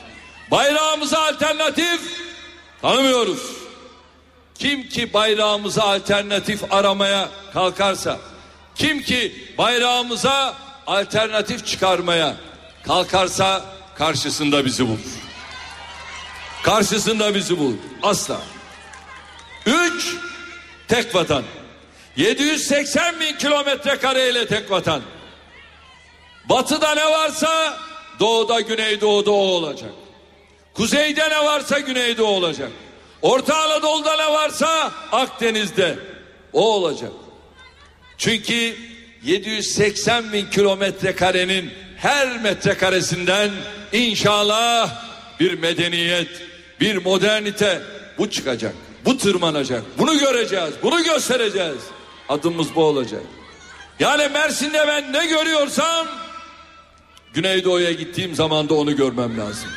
Bayrağımıza alternatif tanımıyoruz. Kim ki bayrağımıza alternatif aramaya kalkarsa, kim ki bayrağımıza alternatif çıkarmaya kalkarsa karşısında bizi bulur. Karşısında bizi bulur. Asla. Üç, tek vatan. 780 bin kilometre kareyle tek vatan. Batıda ne varsa doğuda güneydoğuda o olacak. Kuzeyde ne varsa güneyde olacak. Orta Anadolu'da ne varsa Akdeniz'de o olacak. Çünkü 780 bin kilometre karenin her metrekaresinden inşallah bir medeniyet, bir modernite bu çıkacak. Bu tırmanacak. Bunu göreceğiz. Bunu göstereceğiz. Adımız bu olacak. Yani Mersin'de ben ne görüyorsam Güneydoğu'ya gittiğim zaman da onu görmem lazım.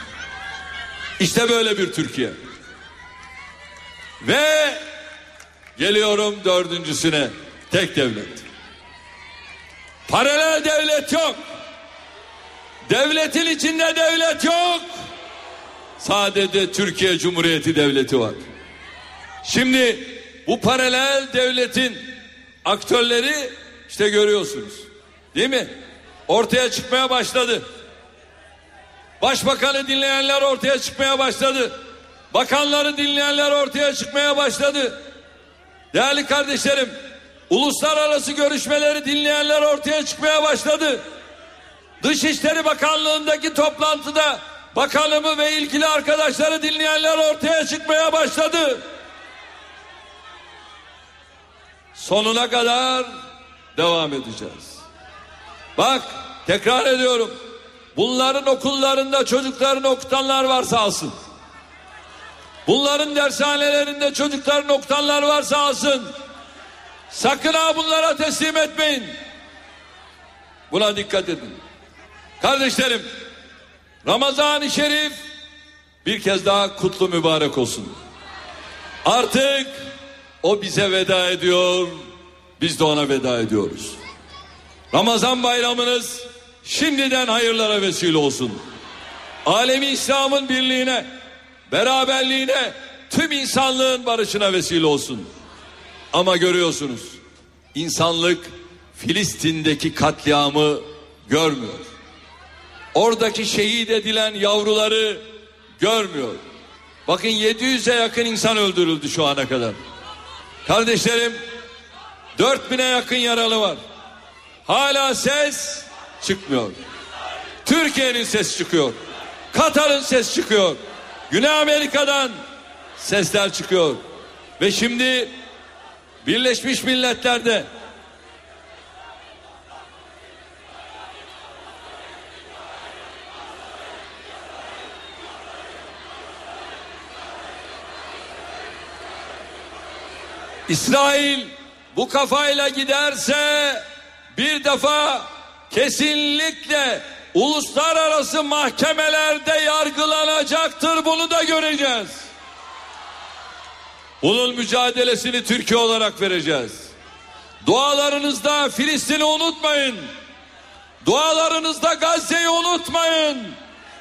İşte böyle bir Türkiye. Ve geliyorum dördüncüsüne tek devlet. Paralel devlet yok. Devletin içinde devlet yok. Sadece Türkiye Cumhuriyeti Devleti var. Şimdi bu paralel devletin aktörleri işte görüyorsunuz. Değil mi? Ortaya çıkmaya başladı. Başbakanı dinleyenler ortaya çıkmaya başladı. Bakanları dinleyenler ortaya çıkmaya başladı. Değerli kardeşlerim, uluslararası görüşmeleri dinleyenler ortaya çıkmaya başladı. Dışişleri Bakanlığı'ndaki toplantıda bakanımı ve ilgili arkadaşları dinleyenler ortaya çıkmaya başladı. Sonuna kadar devam edeceğiz. Bak tekrar ediyorum. Bunların okullarında çocuklarını okutanlar varsa alsın. Bunların dershanelerinde çocuklarını okutanlar varsa alsın. Sakın ha bunlara teslim etmeyin. Buna dikkat edin. Kardeşlerim Ramazan-ı Şerif bir kez daha kutlu mübarek olsun. Artık o bize veda ediyor. Biz de ona veda ediyoruz. Ramazan bayramınız şimdiden hayırlara vesile olsun. Alemi İslam'ın birliğine, beraberliğine, tüm insanlığın barışına vesile olsun. Ama görüyorsunuz insanlık Filistin'deki katliamı görmüyor. oradaki şehit edilen yavruları görmüyor. Bakın 700'e yakın insan öldürüldü şu ana kadar. Kardeşlerim 4000'e yakın yaralı var. Hala ses çıkmıyor. Türkiye'nin ses çıkıyor. Katar'ın ses çıkıyor. Güney Amerika'dan sesler çıkıyor. Ve şimdi Birleşmiş Milletler'de İsrail bu kafayla giderse bir defa kesinlikle uluslararası mahkemelerde yargılanacaktır bunu da göreceğiz. Bunun mücadelesini Türkiye olarak vereceğiz. Dualarınızda Filistin'i unutmayın. Dualarınızda Gazze'yi unutmayın.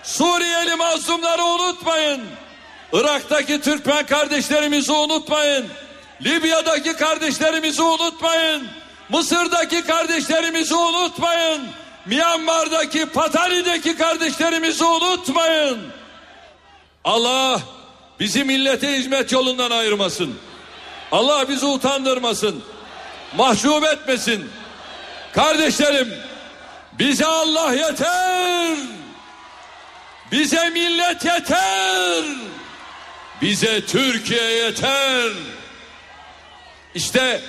Suriyeli mazlumları unutmayın. Irak'taki Türkmen kardeşlerimizi unutmayın. Libya'daki kardeşlerimizi unutmayın. Mısır'daki kardeşlerimizi unutmayın. Myanmar'daki Patani'deki kardeşlerimizi unutmayın. Allah bizi millete hizmet yolundan ayırmasın. Allah bizi utandırmasın. Mahcup etmesin. Kardeşlerim bize Allah yeter. Bize millet yeter. Bize Türkiye yeter. İşte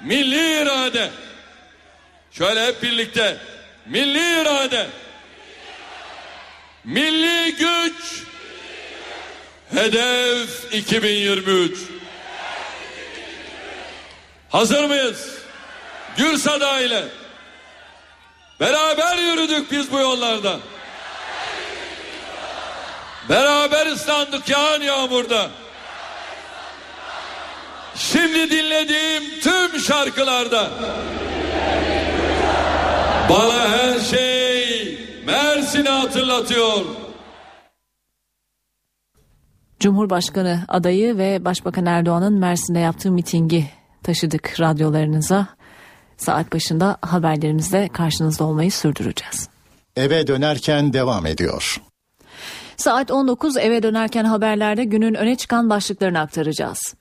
milli irade. Şöyle hep birlikte milli irade. Milli güç. Hedef 2023. Hazır mıyız? Gürsada ile beraber yürüdük biz bu yollarda. Beraber ıslandık yağan yağmurda. Şimdi dinlediğim tüm şarkılarda bana her şey Mersin'i hatırlatıyor. Cumhurbaşkanı adayı ve Başbakan Erdoğan'ın Mersin'de yaptığı mitingi taşıdık radyolarınıza. Saat başında haberlerimizde karşınızda olmayı sürdüreceğiz. Eve dönerken devam ediyor. Saat 19 eve dönerken haberlerde günün öne çıkan başlıklarını aktaracağız.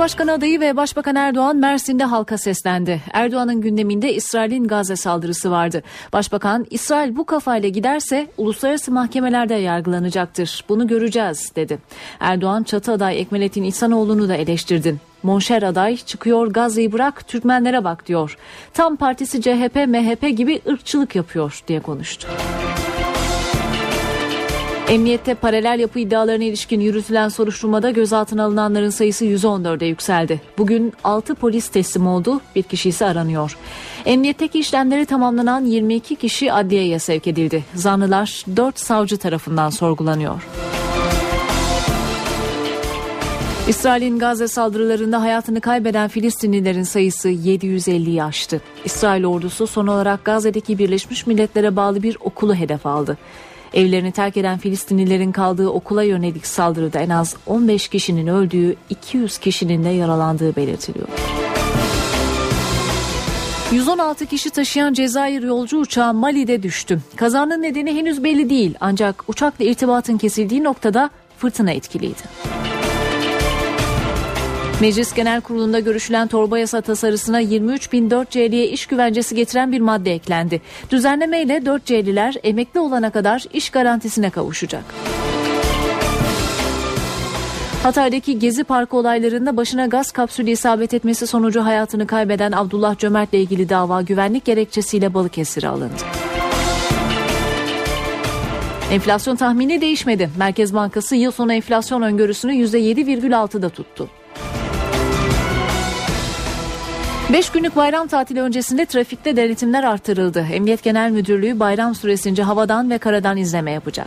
Cumhurbaşkanı adayı ve Başbakan Erdoğan Mersin'de halka seslendi. Erdoğan'ın gündeminde İsrail'in Gazze saldırısı vardı. Başbakan İsrail bu kafayla giderse uluslararası mahkemelerde yargılanacaktır. Bunu göreceğiz dedi. Erdoğan çatı aday Ekmelettin İhsanoğlu'nu da eleştirdi. Monşer aday çıkıyor Gazze'yi bırak Türkmenlere bak diyor. Tam partisi CHP MHP gibi ırkçılık yapıyor diye konuştu. Emniyette paralel yapı iddialarına ilişkin yürütülen soruşturmada gözaltına alınanların sayısı 114'e yükseldi. Bugün 6 polis teslim oldu, bir kişi ise aranıyor. Emniyetteki işlemleri tamamlanan 22 kişi adliyeye sevk edildi. Zanlılar 4 savcı tarafından sorgulanıyor. İsrail'in Gazze saldırılarında hayatını kaybeden Filistinlilerin sayısı 750'yi aştı. İsrail ordusu son olarak Gazze'deki Birleşmiş Milletler'e bağlı bir okulu hedef aldı. Evlerini terk eden Filistinlilerin kaldığı okula yönelik saldırıda en az 15 kişinin öldüğü, 200 kişinin de yaralandığı belirtiliyor. 116 kişi taşıyan Cezayir yolcu uçağı Mali'de düştü. Kazanın nedeni henüz belli değil ancak uçakla irtibatın kesildiği noktada fırtına etkiliydi. Meclis Genel Kurulu'nda görüşülen torba yasa tasarısına 23.004C'liye iş güvencesi getiren bir madde eklendi. Düzenlemeyle 4C'liler emekli olana kadar iş garantisine kavuşacak. Hatay'daki Gezi Parkı olaylarında başına gaz kapsülü isabet etmesi sonucu hayatını kaybeden Abdullah Cömert'le ilgili dava güvenlik gerekçesiyle Balıkesir'e alındı. Enflasyon tahmini değişmedi. Merkez Bankası yıl sonu enflasyon öngörüsünü %7,6'da tuttu. 5 günlük bayram tatili öncesinde trafikte denetimler artırıldı. Emniyet Genel Müdürlüğü bayram süresince havadan ve karadan izleme yapacak.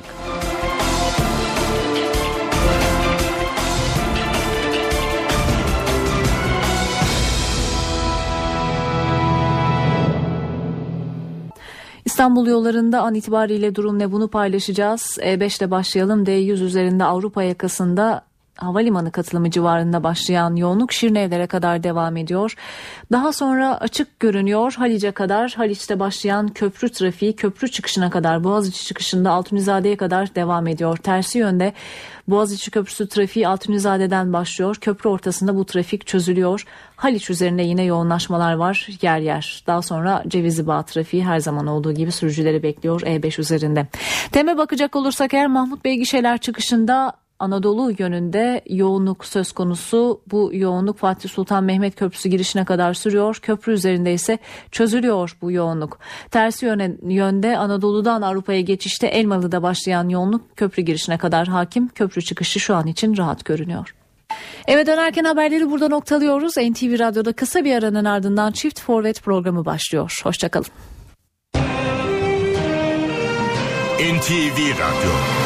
İstanbul yollarında an itibariyle durum ne bunu paylaşacağız. E5 ile başlayalım. D100 üzerinde Avrupa yakasında havalimanı katılımı civarında başlayan yoğunluk Şirinevlere kadar devam ediyor. Daha sonra açık görünüyor Halice kadar Haliç'te başlayan köprü trafiği köprü çıkışına kadar Boğaziçi çıkışında Altunizade'ye kadar devam ediyor. Tersi yönde Boğaziçi Köprüsü trafiği Altunizade'den başlıyor. Köprü ortasında bu trafik çözülüyor. Haliç üzerinde yine yoğunlaşmalar var yer yer. Daha sonra Cevizli Bağ trafiği her zaman olduğu gibi sürücüleri bekliyor E5 üzerinde. Teme bakacak olursak eğer Mahmut Bey gişeler çıkışında Anadolu yönünde yoğunluk söz konusu. Bu yoğunluk Fatih Sultan Mehmet Köprüsü girişine kadar sürüyor. Köprü üzerinde ise çözülüyor bu yoğunluk. Tersi yöne, yönde Anadolu'dan Avrupa'ya geçişte Elmalı'da başlayan yoğunluk köprü girişine kadar hakim. Köprü çıkışı şu an için rahat görünüyor. Eve dönerken haberleri burada noktalıyoruz. NTV Radyo'da kısa bir aranın ardından Çift Forvet programı başlıyor. Hoşçakalın. NTV Radyo